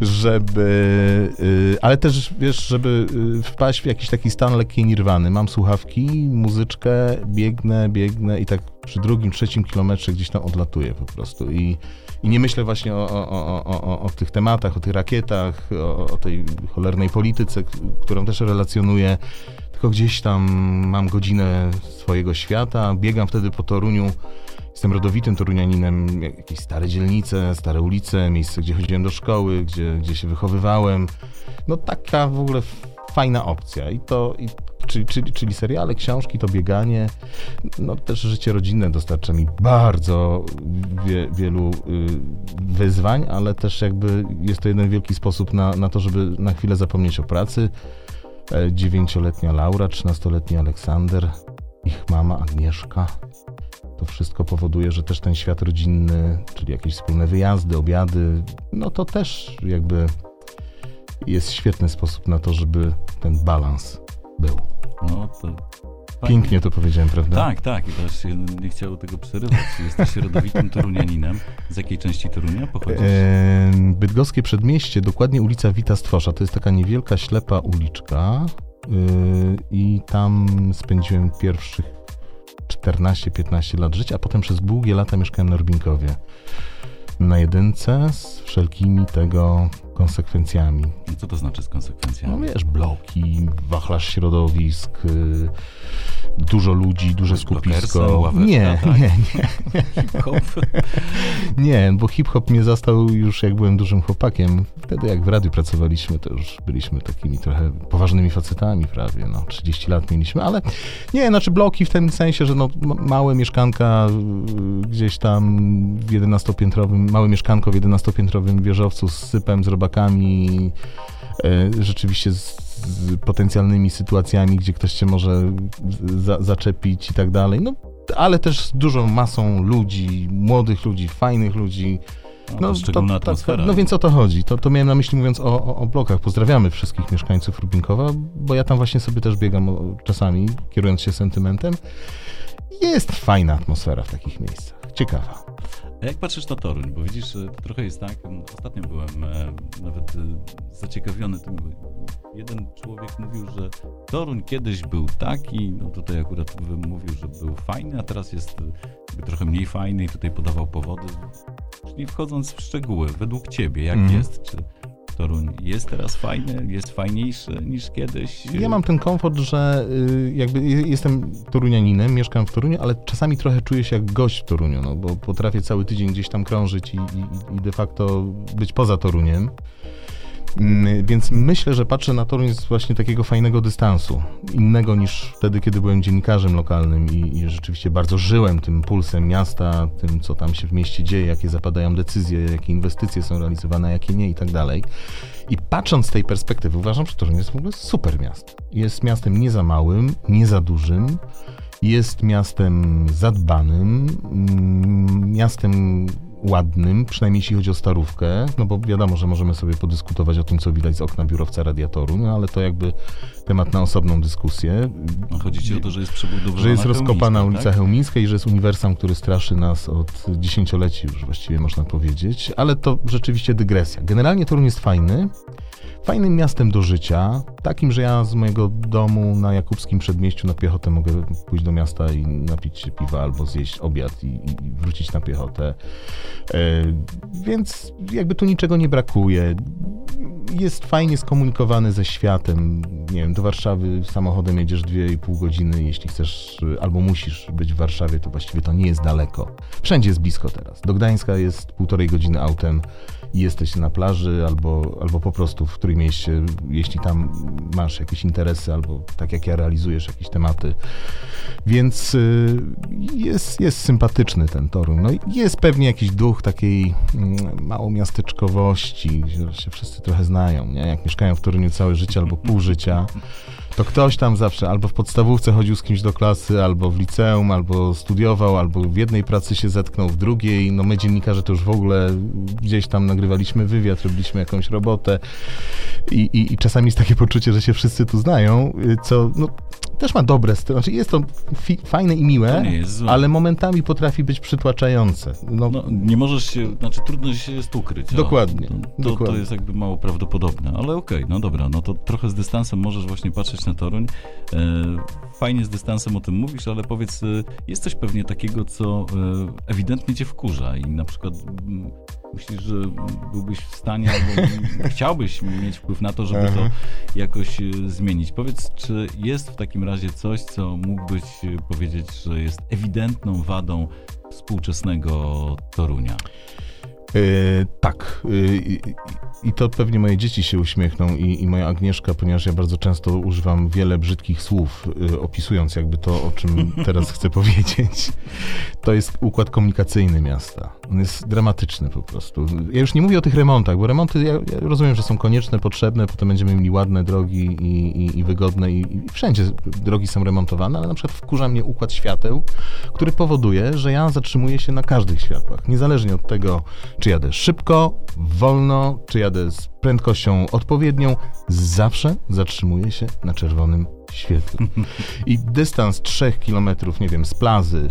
żeby, y, ale też, wiesz, żeby y, wpaść w jakiś taki stan lekkiej nirwany. Mam słuchawki, muzyczkę, biegnę, biegnę i tak przy drugim, trzecim kilometrze gdzieś tam odlatuję po prostu i, i nie myślę właśnie o, o, o, o, tych tematach, o tych rakietach, o, tej cholernej polityce, którą też relacjonuję, tylko gdzieś tam mam godzinę swojego świata, biegam wtedy po Toruniu, Jestem rodowitym torunianinem, jak- jakieś stare dzielnice, stare ulice, miejsce, gdzie chodziłem do szkoły, gdzie, gdzie się wychowywałem. No taka w ogóle fajna opcja. I to, i, czyli, czyli, czyli seriale, książki, to bieganie. No też życie rodzinne dostarcza mi bardzo wie, wielu y, wyzwań, ale też jakby jest to jeden wielki sposób na, na to, żeby na chwilę zapomnieć o pracy. E, Dziewięcioletnia Laura, trzynastoletni Aleksander, ich mama Agnieszka. To wszystko powoduje, że też ten świat rodzinny, czyli jakieś wspólne wyjazdy, obiady, no to też jakby jest świetny sposób na to, żeby ten balans był. No to. Pięknie to powiedziałem, prawda? Tak, tak, i też się nie chciało tego przerywać. Jesteś rodowitym torunianinem. Z jakiej części Torunia pochodzisz? Em, Bydgoskie Przedmieście, dokładnie ulica Wita Stwosza. To jest taka niewielka, ślepa uliczka yy, i tam spędziłem pierwszych 14-15 lat życia, a potem przez długie lata mieszkałem na Rubinkowie. Na jedynce z wszelkimi tego konsekwencjami. Co to znaczy z konsekwencjami? No wiesz, bloki, wachlarz środowisk, y, dużo ludzi, duże skupisko. ławeczka, Nie, tak? [LAUGHS] nie, Hop. nie, bo hip-hop mnie zastał już jak byłem dużym chłopakiem. Wtedy jak w radiu pracowaliśmy, to już byliśmy takimi trochę poważnymi facetami prawie, no 30 lat mieliśmy, ale nie, znaczy bloki w tym sensie, że no małe mieszkanka y, gdzieś tam w 11-piętrowym, małe mieszkanko w 11-piętrowym wieżowcu z sypem, z robakami, rzeczywiście z, z potencjalnymi sytuacjami, gdzie ktoś cię może za, zaczepić i tak dalej, no ale też z dużą masą ludzi, młodych ludzi, fajnych ludzi. No, to szczególna atmosfera. no więc o to chodzi. To, to miałem na myśli mówiąc o, o, o blokach. Pozdrawiamy wszystkich mieszkańców Rubinkowa, bo ja tam właśnie sobie też biegam czasami, kierując się sentymentem. Jest fajna atmosfera w takich miejscach. Ciekawa. A jak patrzysz na Toruń? Bo widzisz, to trochę jest tak, m, ostatnio byłem e, nawet e, zaciekawiony tym. Jeden człowiek mówił, że Toruń kiedyś był taki, no tutaj akurat mówił, że był fajny, a teraz jest e, trochę mniej fajny i tutaj podawał powody. Nie wchodząc w szczegóły, według ciebie, jak Mhm. jest? Czy Toruń jest teraz fajny, jest fajniejszy niż kiedyś? Ja mam ten komfort, że y, jakby jestem torunianinem, mieszkam w Toruniu, ale czasami trochę czuję się jak gość w Toruniu, no bo potrafię cały tydzień gdzieś tam krążyć i, i, i de facto być poza Toruniem. Mm, więc myślę, że patrzę na Toruń z właśnie takiego fajnego dystansu. Innego niż wtedy, kiedy byłem dziennikarzem lokalnym i, i, rzeczywiście bardzo żyłem tym pulsem miasta, tym, co tam się w mieście dzieje, jakie zapadają decyzje, jakie inwestycje są realizowane, jakie nie i tak dalej. I patrząc z tej perspektywy, uważam, że Toruń jest w ogóle super miasto. Jest miastem nie za małym, nie za dużym, jest miastem zadbanym, mm, miastem ładnym, przynajmniej jeśli chodzi o starówkę, no bo wiadomo, że możemy sobie podyskutować o tym, co widać z okna biurowca radiatoru, no ale to jakby temat na osobną dyskusję. No, chodzi ci o to, że jest przebudowana Że jest rozkopana ulica tak? Chełmińska i że jest uniwersum, który straszy nas od dziesięcioleci już właściwie można powiedzieć, ale to rzeczywiście dygresja. Generalnie Torun jest fajny, fajnym miastem do życia, takim, że ja z mojego domu na Jakubskim Przedmieściu na piechotę mogę pójść do miasta i napić się piwa albo zjeść obiad i, i wrócić na piechotę. E, więc jakby tu niczego nie brakuje. Jest fajnie skomunikowany ze światem. Nie wiem, do Warszawy samochodem jedziesz 2,5 godziny. Jeśli chcesz albo musisz być w Warszawie, to właściwie to nie jest daleko. Wszędzie jest blisko teraz. Do Gdańska jest półtorej godziny autem i jesteś na plaży albo, albo po prostu w którym mieście, jeśli tam masz jakieś interesy albo tak jak ja realizujesz jakieś tematy. Więc y, jest, jest sympatyczny ten Toruń. No jest pewnie jakiś duch takiej mm, małomiasteczkowości, że się wszyscy trochę znają, nie? Jak mieszkają w Toruniu całe życie albo pół życia, to ktoś tam zawsze albo w podstawówce chodził z kimś do klasy, albo w liceum, albo studiował, albo w jednej pracy się zetknął, w drugiej. No my dziennikarze to już w ogóle gdzieś tam nagrywaliśmy wywiad, robiliśmy jakąś robotę i, i, i czasami jest takie poczucie, że się wszyscy tu znają, co no, też ma dobre strony. Znaczy jest to fajne i miłe, ale momentami potrafi być przytłaczające. No, no, nie możesz się, znaczy trudno się jest ukryć. Dokładnie. To, to, dokładnie. to jest jakby mało prawdopodobne, ale okej, okay, no dobra, no to trochę z dystansem możesz właśnie patrzeć na Toruń. E, fajnie z dystansem o tym mówisz, ale powiedz, e, jest coś pewnie takiego, co e, ewidentnie cię wkurza i na przykład mm, myślisz, że byłbyś w stanie albo [LAUGHS] chciałbyś mieć wpływ na to, żeby to jakoś zmienić. Powiedz, czy jest w takim razie coś, co mógłbyś powiedzieć, że jest ewidentną wadą współczesnego Torunia? Yy, tak. Yy, I to pewnie moje dzieci się uśmiechną i, i, moja Agnieszka, ponieważ ja bardzo często używam wiele brzydkich słów, yy, opisując jakby to, o czym [LAUGHS] teraz chcę powiedzieć. To jest układ komunikacyjny miasta. On jest dramatyczny po prostu. Ja już nie mówię o tych remontach, bo remonty ja, ja rozumiem, że są konieczne, potrzebne, potem będziemy mieli ładne drogi i, i, i wygodne i, i wszędzie drogi są remontowane, ale na przykład wkurza mnie układ świateł, który powoduje, że ja zatrzymuję się na każdych światłach, niezależnie od tego, czy jadę szybko, wolno, czy jadę z prędkością odpowiednią, zawsze zatrzymuję się na czerwonym świetle. I dystans 3 kilometrów, nie wiem, z plazy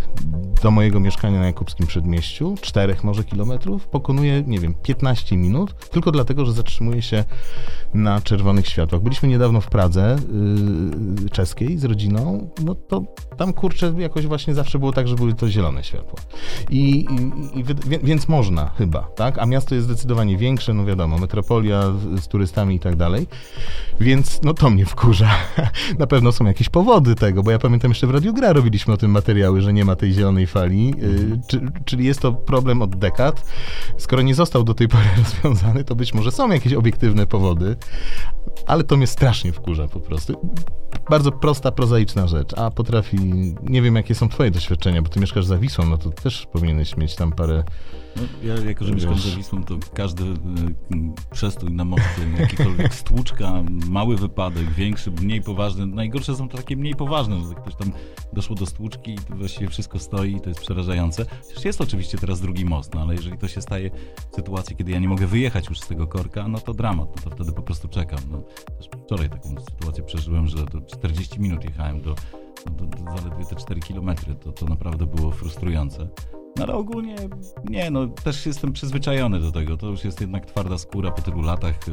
do mojego mieszkania na Jakubskim Przedmieściu, 4 może kilometrów, pokonuje, nie wiem, 15 minut, tylko dlatego, że zatrzymuje się na czerwonych światłach. Byliśmy niedawno w Pradze yy, czeskiej z rodziną, no to tam kurczę jakoś właśnie zawsze było tak, że były to zielone światła. I, i, i więc można chyba, tak? A miasto jest zdecydowanie większe, no wiadomo, metropolia z, z turystami i tak dalej. Więc no to mnie wkurza. [LAUGHS] pewno są jakieś powody tego, bo ja pamiętam jeszcze w Radiu Gra robiliśmy o tym materiały, że nie ma tej zielonej fali, y, czy, czyli jest to problem od dekad. Skoro nie został do tej pory [LAUGHS] rozwiązany, to być może są jakieś obiektywne powody, ale to mnie strasznie wkurza po prostu. Bardzo prosta, prozaiczna rzecz, a potrafi, nie wiem jakie są twoje doświadczenia, bo ty mieszkasz za Wisłą, no to też powinieneś mieć tam parę no, ja jako, że mieszkam za Wisłą, to każdy y, przestój na moście, jakikolwiek stłuczka, mały wypadek, większy, mniej poważny. Najgorsze są to takie mniej poważne, że ktoś tam doszło do stłuczki i to właściwie wszystko stoi i to jest przerażające. Przecież jest oczywiście teraz drugi most, no ale jeżeli to się staje w sytuacji, kiedy ja nie mogę wyjechać już z tego korka, no to dramat, no to wtedy po prostu czekam. No, też wczoraj taką sytuację przeżyłem, że do 40 minut jechałem do, do, do zaledwie te 4 kilometry. To, to naprawdę było frustrujące. No ale ogólnie nie, no też jestem przyzwyczajony do tego. To już jest jednak twarda skóra po tylu latach e,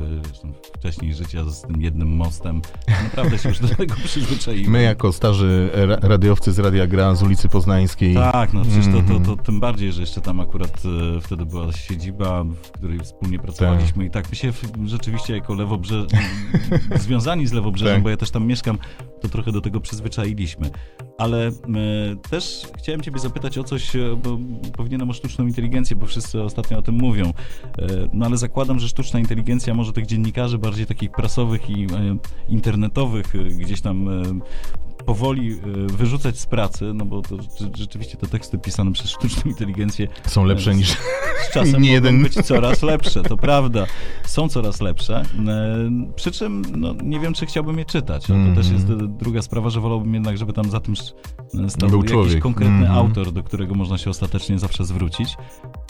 wcześniej życia z tym jednym mostem. Naprawdę się już do tego [LAUGHS] przyzwyczaiłem. My jako starzy radiowcy z Radia Gra z ulicy Poznańskiej. Tak, no przecież to, to, to mhm. tym bardziej, że jeszcze tam akurat e, wtedy była siedziba, w której wspólnie pracowaliśmy tak. i tak my się rzeczywiście jako lewobrze... [LAUGHS] związani z Lewobrzeżem, tak. bo ja też tam mieszkam, to trochę do tego przyzwyczailiśmy. Ale też chciałem ciebie zapytać o coś, e, bo powinienem o sztuczną inteligencję, bo wszyscy ostatnio o tym mówią. E, no ale zakładam, że sztuczna inteligencja może tych dziennikarzy bardziej takich prasowych i e, internetowych gdzieś tam powoli e, wyrzucać z pracy, no bo to, rzeczywiście te teksty pisane przez sztuczną inteligencję są lepsze z, niż z czasem [LAUGHS] nie jeden. być coraz [LAUGHS] lepsze, to prawda. Są coraz lepsze. E, przy czym no, nie wiem, czy chciałbym je czytać. Mm. To też jest druga sprawa, że wolałbym jednak, żeby tam za tym stał Był jakiś człowiek. konkretny mm. autor, do którego można się ostatecznie zawsze zwrócić.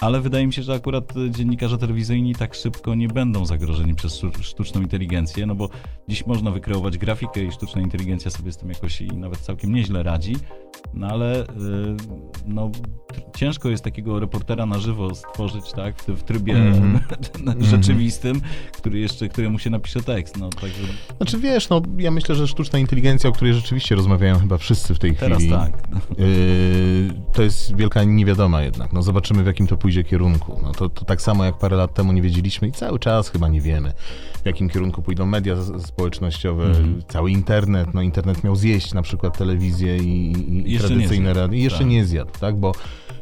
Ale wydaje mi się, że akurat dziennikarze telewizyjni tak szybko nie będą zagrożeni przez sztuczną inteligencję, no bo dziś można wykreować grafikę i sztuczna inteligencja sobie z tym jakoś i nawet całkiem nieźle radzi, no ale y, no, ciężko jest takiego reportera na żywo stworzyć, tak, w, trybie mm [LAUGHS] -hmm. rzeczywistym, który jeszcze, któremu się napisze tekst, no także... Znaczy wiesz, no ja myślę, że sztuczna inteligencja, o której rzeczywiście rozmawiają chyba wszyscy w tej Teraz chwili... tak. Y, to jest wielka niewiadoma jednak, no zobaczymy w jakim to pójdzie kierunku. No to, to tak samo jak parę lat temu nie wiedzieliśmy i cały czas chyba nie wiemy, w jakim kierunku pójdą media społecznościowe, mm -hmm. cały internet, no internet miał zjeść na przykład telewizję i, i tradycyjne radio. I jeszcze tak. nie zjadł, tak? Bo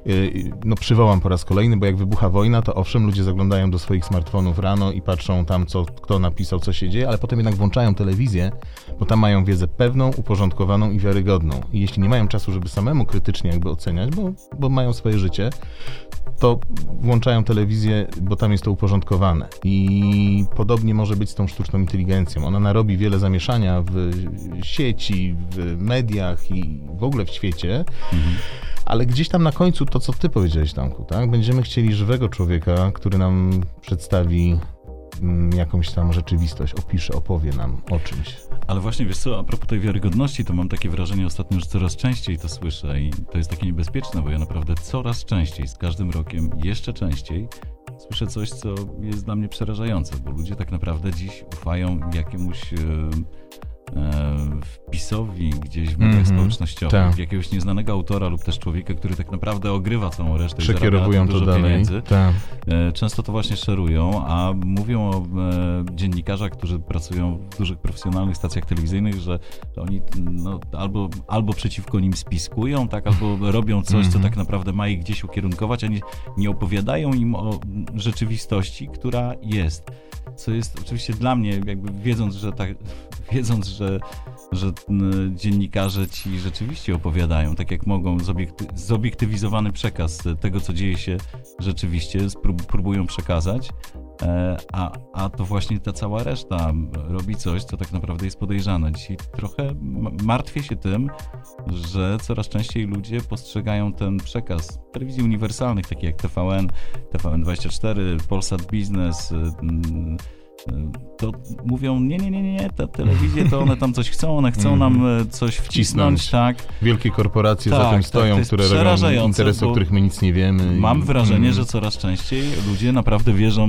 y, no przywołam po raz kolejny, bo jak wybucha wojna, to owszem, ludzie zaglądają do swoich smartfonów rano i patrzą tam, co, kto napisał, co się dzieje, ale potem jednak włączają telewizję, bo tam mają wiedzę pewną, uporządkowaną i wiarygodną. I jeśli nie mają czasu, żeby samemu krytycznie jakby oceniać, bo, bo mają swoje życie, to włączają telewizję, bo tam jest to uporządkowane. I podobnie może być z tą sztuczną inteligencją. Ona narobi wiele zamieszania w sieci, w mediach i w ogóle w świecie. Mhm. Ale gdzieś tam na końcu to, co ty powiedziałeś, Tamku, tak? Będziemy chcieli żywego człowieka, który nam przedstawi jakąś tam rzeczywistość, opisze, opowie nam o czymś. Ale właśnie, wiesz co, a propos tej wiarygodności, to mam takie wrażenie ostatnio, że coraz częściej to słyszę i to jest takie niebezpieczne, bo ja naprawdę coraz częściej, z każdym rokiem jeszcze częściej słyszę coś, co jest dla mnie przerażające, bo ludzie tak naprawdę dziś ufają jakiemuś... Yy, wpisowi gdzieś w mediach mm -hmm, społecznościowych, tak. jakiegoś nieznanego autora lub też człowieka, który tak naprawdę ogrywa całą resztę Przekierowują i to dalej. pieniędzy. Tak. E, często to właśnie szerują, a mówią o e, dziennikarzach, którzy pracują w dużych profesjonalnych stacjach telewizyjnych, że, że oni no, albo, albo przeciwko nim spiskują, tak, albo robią coś, mm -hmm. co mhm. tak naprawdę ma ich gdzieś ukierunkować, a nie, nie opowiadają im o rzeczywistości, która jest co jest oczywiście dla mnie, jakby wiedząc, że tak, [LAUGHS] wiedząc, że, że dziennikarze ci rzeczywiście opowiadają, tak jak mogą, zobiekty, zobiektywizowany przekaz tego, co dzieje się rzeczywiście, próbują przekazać, a, a to właśnie ta cała reszta robi coś, co tak naprawdę jest podejrzane. Dzisiaj trochę martwię się tym, że coraz częściej ludzie postrzegają ten przekaz telewizji uniwersalnych, takich jak TVN, TVN24, Polsat Biznes, to mówią, nie, nie, nie, nie, te telewizje to one tam coś chcą, one chcą nam mhm. e, coś wcisnąć, wcisnąć. tak. Wielkie korporacje tak, za tym tak, stoją, które robią interesy, o których my nic nie wiemy. Mam i... wrażenie, mm. że coraz częściej ludzie naprawdę wierzą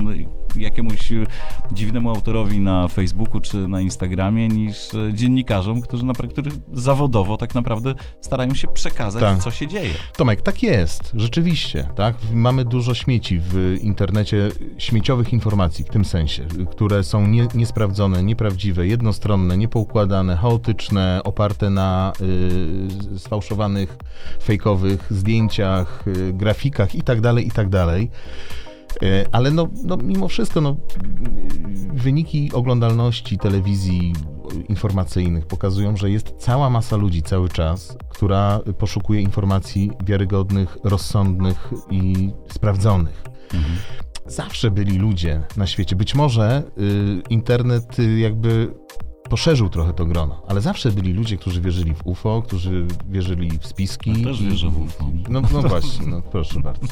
jakiemuś dziwnemu autorowi na Facebooku czy na Instagramie niż e, dziennikarzom, którzy, którzy zawodowo tak naprawdę starają się przekazać, tak. co się dzieje. Tomek, tak jest, rzeczywiście, tak. Mamy dużo śmieci w internecie, śmieciowych informacji w tym sensie, które są nie, niesprawdzone, nieprawdziwe, jednostronne, niepoukładane, chaotyczne, oparte na y, sfałszowanych, fejkowych zdjęciach, y, grafikach itd., tak itd. Tak y, ale no, no, mimo wszystko no, wyniki oglądalności telewizji informacyjnych pokazują, że jest cała masa ludzi cały czas, która poszukuje informacji wiarygodnych, rozsądnych i sprawdzonych. Mhm zawsze byli ludzie na świecie. Być może y, internet y, jakby poszerzył trochę to grono, ale zawsze byli ludzie, którzy wierzyli w UFO, którzy wierzyli w spiski. Ja też wierzę w UFO. No, no właśnie, no proszę bardzo.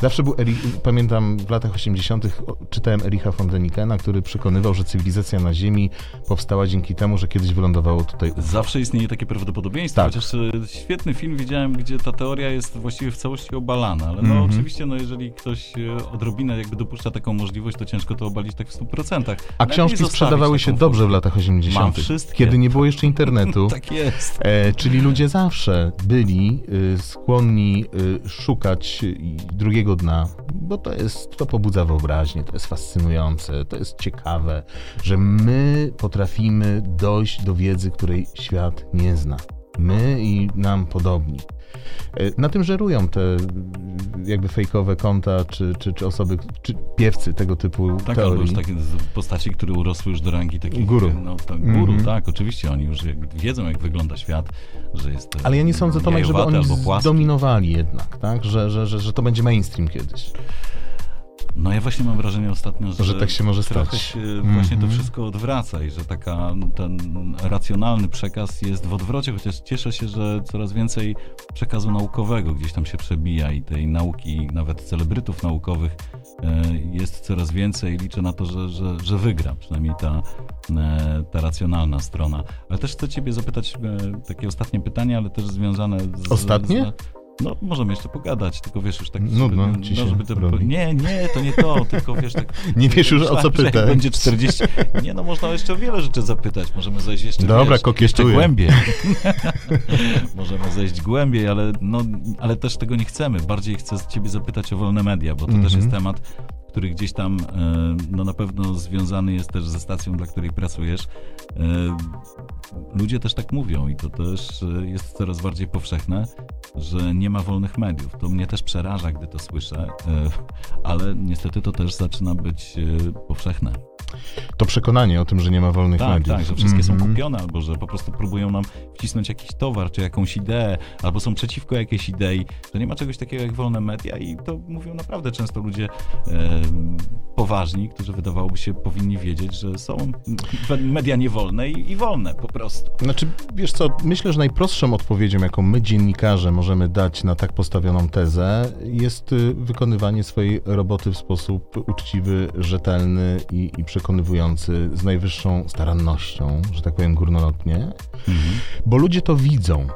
Zawsze był, Eri, pamiętam w latach 80. czytałem Ericha von Denikena, który przekonywał, że cywilizacja na Ziemi powstała dzięki temu, że kiedyś wylądowało tutaj UFO. Zawsze istnieje takie prawdopodobieństwo, Tak. chociaż e, świetny film widziałem, gdzie ta teoria jest właściwie w całości obalana, ale no Mhm. oczywiście, no jeżeli ktoś e, odrobinę jakby dopuszcza taką możliwość, to ciężko to obalić tak w 100%. A książki sprzedawały się dobrze w latach 80., Mam wszystkie. kiedy nie było jeszcze internetu. [LAUGHS] Tak jest. E, czyli ludzie zawsze byli y, skłonni y, szukać y, drugiego dna, bo to jest, to pobudza wyobraźnię, to jest fascynujące, to jest ciekawe, że my potrafimy dojść do wiedzy, której świat nie zna. My i nam podobni. E, Na tym żerują te jakby fejkowe konta, czy, czy, czy osoby, czy piewcy tego typu Tak, albo teorii. już takie postaci, które urosły już do rangi takich... Guru. No, tak, guru, Mhm. tak, oczywiście, oni już wiedzą, jak wygląda świat, że jest... e, Ale ja nie sądzę, Tomek, żeby oni albo zdominowali jednak, tak? Że, że, że, że to będzie mainstream kiedyś. No ja właśnie mam wrażenie ostatnio, że, Że tak się może stać. się właśnie to Mhm. wszystko odwraca i że taka, ten racjonalny przekaz jest w odwrocie, chociaż cieszę się, że coraz więcej przekazu naukowego gdzieś tam się przebija i tej nauki, nawet celebrytów naukowych e, jest coraz więcej. Liczę na to, że, że, że wygra, przynajmniej ta, e, ta racjonalna strona. Ale też chcę ciebie zapytać e, takie ostatnie pytanie, ale też związane z... Ostatnie? Z, no, możemy jeszcze pogadać, tylko wiesz, już tak... Nudno żeby, ci no, żeby to, robi. Nie, nie, to nie to, tylko wiesz, tak... [LAUGHS] Nie wiesz już, o co pytać. będzie 40... Nie no, można jeszcze o wiele rzeczy zapytać, możemy zejść jeszcze, Dobra, wiesz, jeszcze głębiej. [LAUGHS] możemy zejść głębiej, ale, no, ale też tego nie chcemy. Bardziej chcę z ciebie zapytać o wolne media, bo to też Mhm. jest temat, który gdzieś tam e, no, na pewno związany jest też ze stacją, dla której pracujesz. E, Ludzie też tak mówią i to też e, jest coraz bardziej powszechne, że nie ma wolnych mediów. To mnie też przeraża, gdy to słyszę, ale niestety to też zaczyna być powszechne. To przekonanie o tym, że nie ma wolnych Tak, mediów. tak, że wszystkie są Mhm. kupione, albo że po prostu próbują nam wcisnąć jakiś towar, czy jakąś ideę, albo są przeciwko jakiejś idei, że nie ma czegoś takiego jak wolne media i to mówią naprawdę często ludzie e, poważni, którzy wydawałoby się powinni wiedzieć, że są media niewolne i, i wolne po prostu. Znaczy, wiesz co, myślę, że najprostszą odpowiedzią, jaką my dziennikarze możemy dać na tak postawioną tezę, jest y, wykonywanie swojej roboty w sposób uczciwy, rzetelny i, i przekonywujący z najwyższą starannością, że tak powiem górnolotnie, bo ludzie to widzą.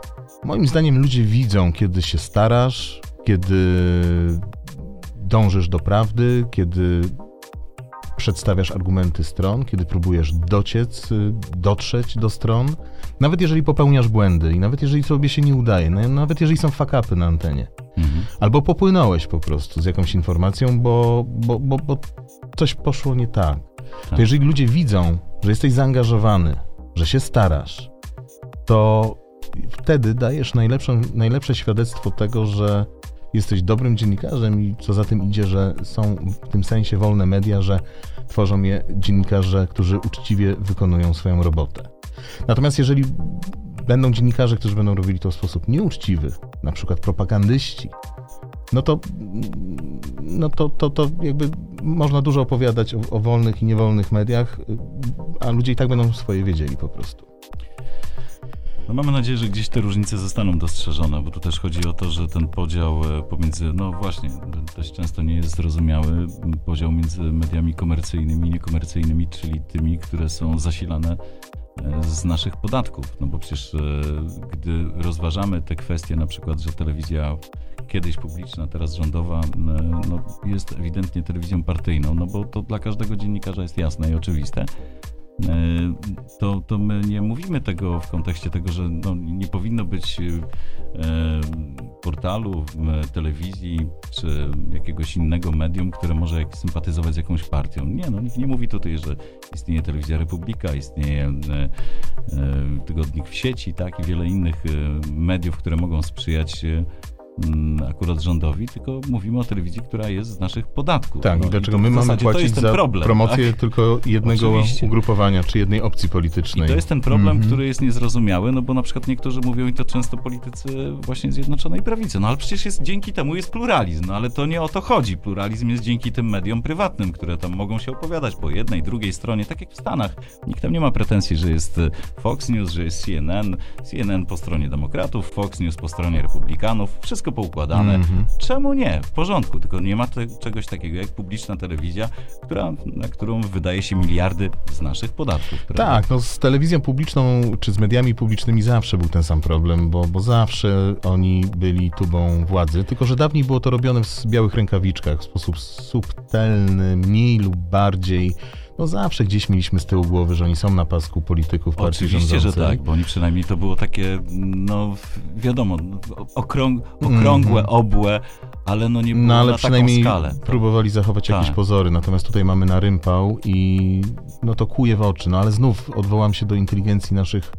Moim zdaniem ludzie widzą, kiedy się starasz, kiedy dążysz do prawdy, kiedy przedstawiasz argumenty stron, kiedy próbujesz dociec, dotrzeć do stron, nawet jeżeli popełniasz błędy i nawet jeżeli sobie się nie udaje, nawet jeżeli są fakapy na antenie, Mhm. albo popłynąłeś po prostu z jakąś informacją, bo, bo, bo, bo coś poszło nie tak. To Tak. jeżeli ludzie widzą, że jesteś zaangażowany, że się starasz, to wtedy dajesz najlepszą, najlepsze świadectwo tego, że jesteś dobrym dziennikarzem i co za tym idzie, że są w tym sensie wolne media, że tworzą je dziennikarze, którzy uczciwie wykonują swoją robotę. Natomiast jeżeli będą dziennikarze, którzy będą robili to w sposób nieuczciwy, na przykład propagandyści, no to, no to, to, to jakby można dużo opowiadać o, o wolnych i niewolnych mediach, a ludzie i tak będą swoje wiedzieli po prostu. No mamy nadzieję, że gdzieś te różnice zostaną dostrzeżone, bo tu też chodzi o to, że ten podział e, pomiędzy, no właśnie, dość często nie jest zrozumiały, podział między mediami komercyjnymi i niekomercyjnymi, czyli tymi, które są zasilane e, z naszych podatków. No bo przecież e, gdy rozważamy te kwestie, na przykład, że telewizja kiedyś publiczna, teraz rządowa, e, no, jest ewidentnie telewizją partyjną, no bo to dla każdego dziennikarza jest jasne i oczywiste. E, to, to my nie mówimy tego w kontekście tego, że no, nie powinno być e, portalu, telewizji czy jakiegoś innego medium, które może sympatyzować z jakąś partią. Nie, no nikt nie mówi tutaj, że istnieje telewizja Republika, istnieje tygodnik w sieci, tak, i wiele innych mediów, które mogą sprzyjać akurat rządowi, tylko mówimy o telewizji, która jest z naszych podatków. Tak, No i dlaczego my mamy płacić za problem, promocję tak? tylko jednego Oczywiście. ugrupowania, czy jednej opcji I politycznej. to jest ten problem, Mhm. który jest niezrozumiały, no bo na przykład niektórzy mówią i to często politycy właśnie Zjednoczonej Prawicy, no ale przecież jest dzięki temu jest pluralizm, no ale to nie o to chodzi. Pluralizm jest dzięki tym mediom prywatnym, które tam mogą się opowiadać po jednej, drugiej stronie, tak jak w Stanach. Nikt tam nie ma pretensji, że jest e, Fox News, że jest CNN, CNN po stronie demokratów, Fox News po stronie republikanów, wszystko poukładane. Mhm. Czemu nie? W porządku, tylko nie ma te, czegoś takiego jak publiczna telewizja, która, na którą wydaje się miliardy z naszych podatków. prawda? Tak, no z telewizją publiczną, czy z mediami publicznymi zawsze był ten sam problem, bo, bo zawsze oni byli tubą władzy, tylko że dawniej było to robione w białych rękawiczkach, w sposób subtelny, mniej lub bardziej. No zawsze gdzieś mieliśmy z tyłu głowy, że oni są na pasku polityków partii Oczywiście, że rządzącej. tak, bo oni przynajmniej to było takie, no wiadomo, okrąg, okrągłe, obłe, ale no nie było Mhm. No ale na przynajmniej taką skalę. To- próbowali zachować jakieś Tak. pozory, natomiast tutaj mamy na rympał i no to kuje w oczy. No ale znów odwołam się do inteligencji naszych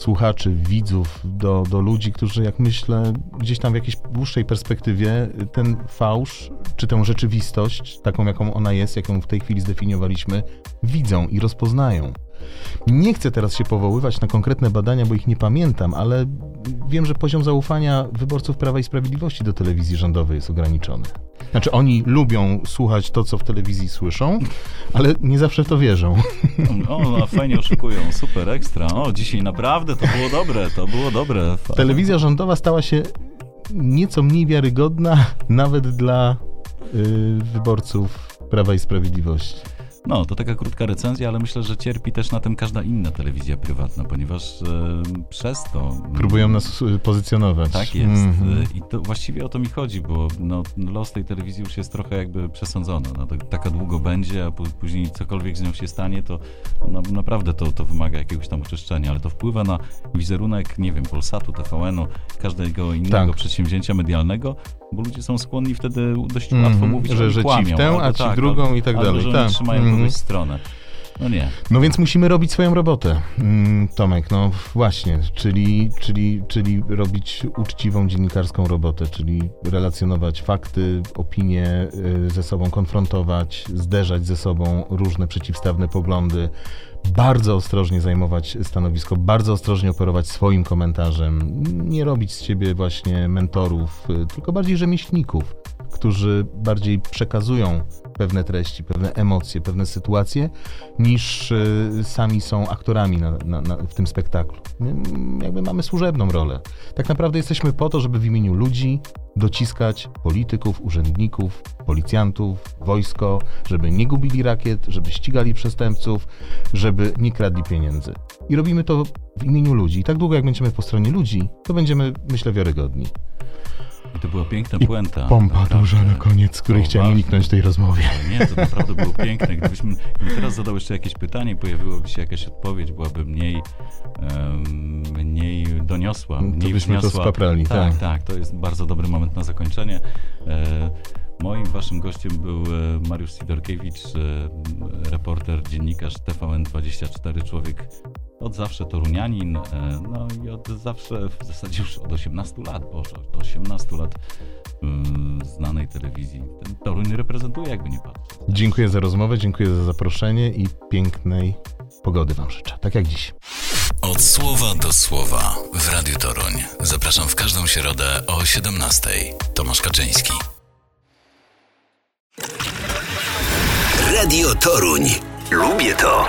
słuchaczy, widzów, do, do ludzi, którzy jak myślę gdzieś tam w jakiejś dłuższej perspektywie ten fałsz, czy tę rzeczywistość, taką jaką ona jest, jaką w tej chwili zdefiniowaliśmy, widzą i rozpoznają. Nie chcę teraz się powoływać na konkretne badania, bo ich nie pamiętam, ale wiem, że poziom zaufania wyborców Prawa i Sprawiedliwości do telewizji rządowej jest ograniczony. Znaczy, oni lubią słuchać to, co w telewizji słyszą, ale nie zawsze to wierzą. O, no, fajnie oszukują, super, ekstra. O, dzisiaj naprawdę to było dobre, to było dobre. Telewizja rządowa stała się nieco mniej wiarygodna nawet dla y, wyborców Prawa i Sprawiedliwości. No, to taka krótka recenzja, ale myślę, że cierpi też na tym każda inna telewizja prywatna, ponieważ e, przez to... Próbują nas y, pozycjonować. Tak jest. Mhm. Y, I to właściwie o to mi chodzi, bo no, los tej telewizji już jest trochę jakby przesądzony. No, to, taka długo będzie, a pó- później cokolwiek z nią się stanie, to no, naprawdę to, to wymaga jakiegoś tam oczyszczenia, ale to wpływa na wizerunek, nie wiem, Polsatu, TVN-u, każdego innego Tak. przedsięwzięcia medialnego, bo ludzie są skłonni wtedy dość Mhm, łatwo mówić, że- oni że ci w tę, a ci tak, drugą i tak albo, dalej, że tak. trzymają Mhm. Kogoś stronę. No nie. No więc musimy robić swoją robotę, mm, Tomek, no właśnie, czyli, czyli, czyli robić uczciwą dziennikarską robotę, czyli relacjonować fakty, opinie y, ze sobą, konfrontować, zderzać ze sobą różne przeciwstawne poglądy, bardzo ostrożnie zajmować stanowisko, bardzo ostrożnie operować swoim komentarzem, nie robić z siebie właśnie mentorów, y, tylko bardziej rzemieślników, którzy bardziej przekazują pewne treści, pewne emocje, pewne sytuacje, niż y, sami są aktorami na, na, na, w tym spektaklu. My, jakby mamy służebną rolę. Tak naprawdę jesteśmy po to, żeby w imieniu ludzi dociskać polityków, urzędników, policjantów, wojsko, żeby nie gubili rakiet, żeby ścigali przestępców, żeby nie kradli pieniędzy. I robimy to w imieniu ludzi. I tak długo jak będziemy po stronie ludzi, to będziemy, myślę, wiarygodni. I to była piękna I puenta. Pompa naprawdę. duża na koniec, której To chciałem ważne. uniknąć tej rozmowie. Ale Nie, to naprawdę było piękne. Gdybyśmy, gdybym teraz zadał jeszcze jakieś pytanie, pojawiłaby się jakaś odpowiedź, byłaby mniej, em, mniej doniosła, To mniej byśmy to wzniosła. spaprali, tak, tak. tak, to jest bardzo dobry moment na zakończenie. E, moim, waszym gościem był e, Mariusz Sidorkiewicz, e, reporter, dziennikarz TVN24, człowiek od zawsze torunianin, e, no i od zawsze, w zasadzie już od 18 lat, Boże, od 18 lat mm, znanej telewizji. Ten Toruń reprezentuje, jakby nie patrzeć. Dziękuję za rozmowę, dziękuję za zaproszenie i pięknej pogody Wam życzę. Tak jak dziś. Od słowa do słowa w Radiu Toruń. Zapraszam w każdą środę o 17:00. Tomasz Kaczyński. Radio Toruń. Lubię to.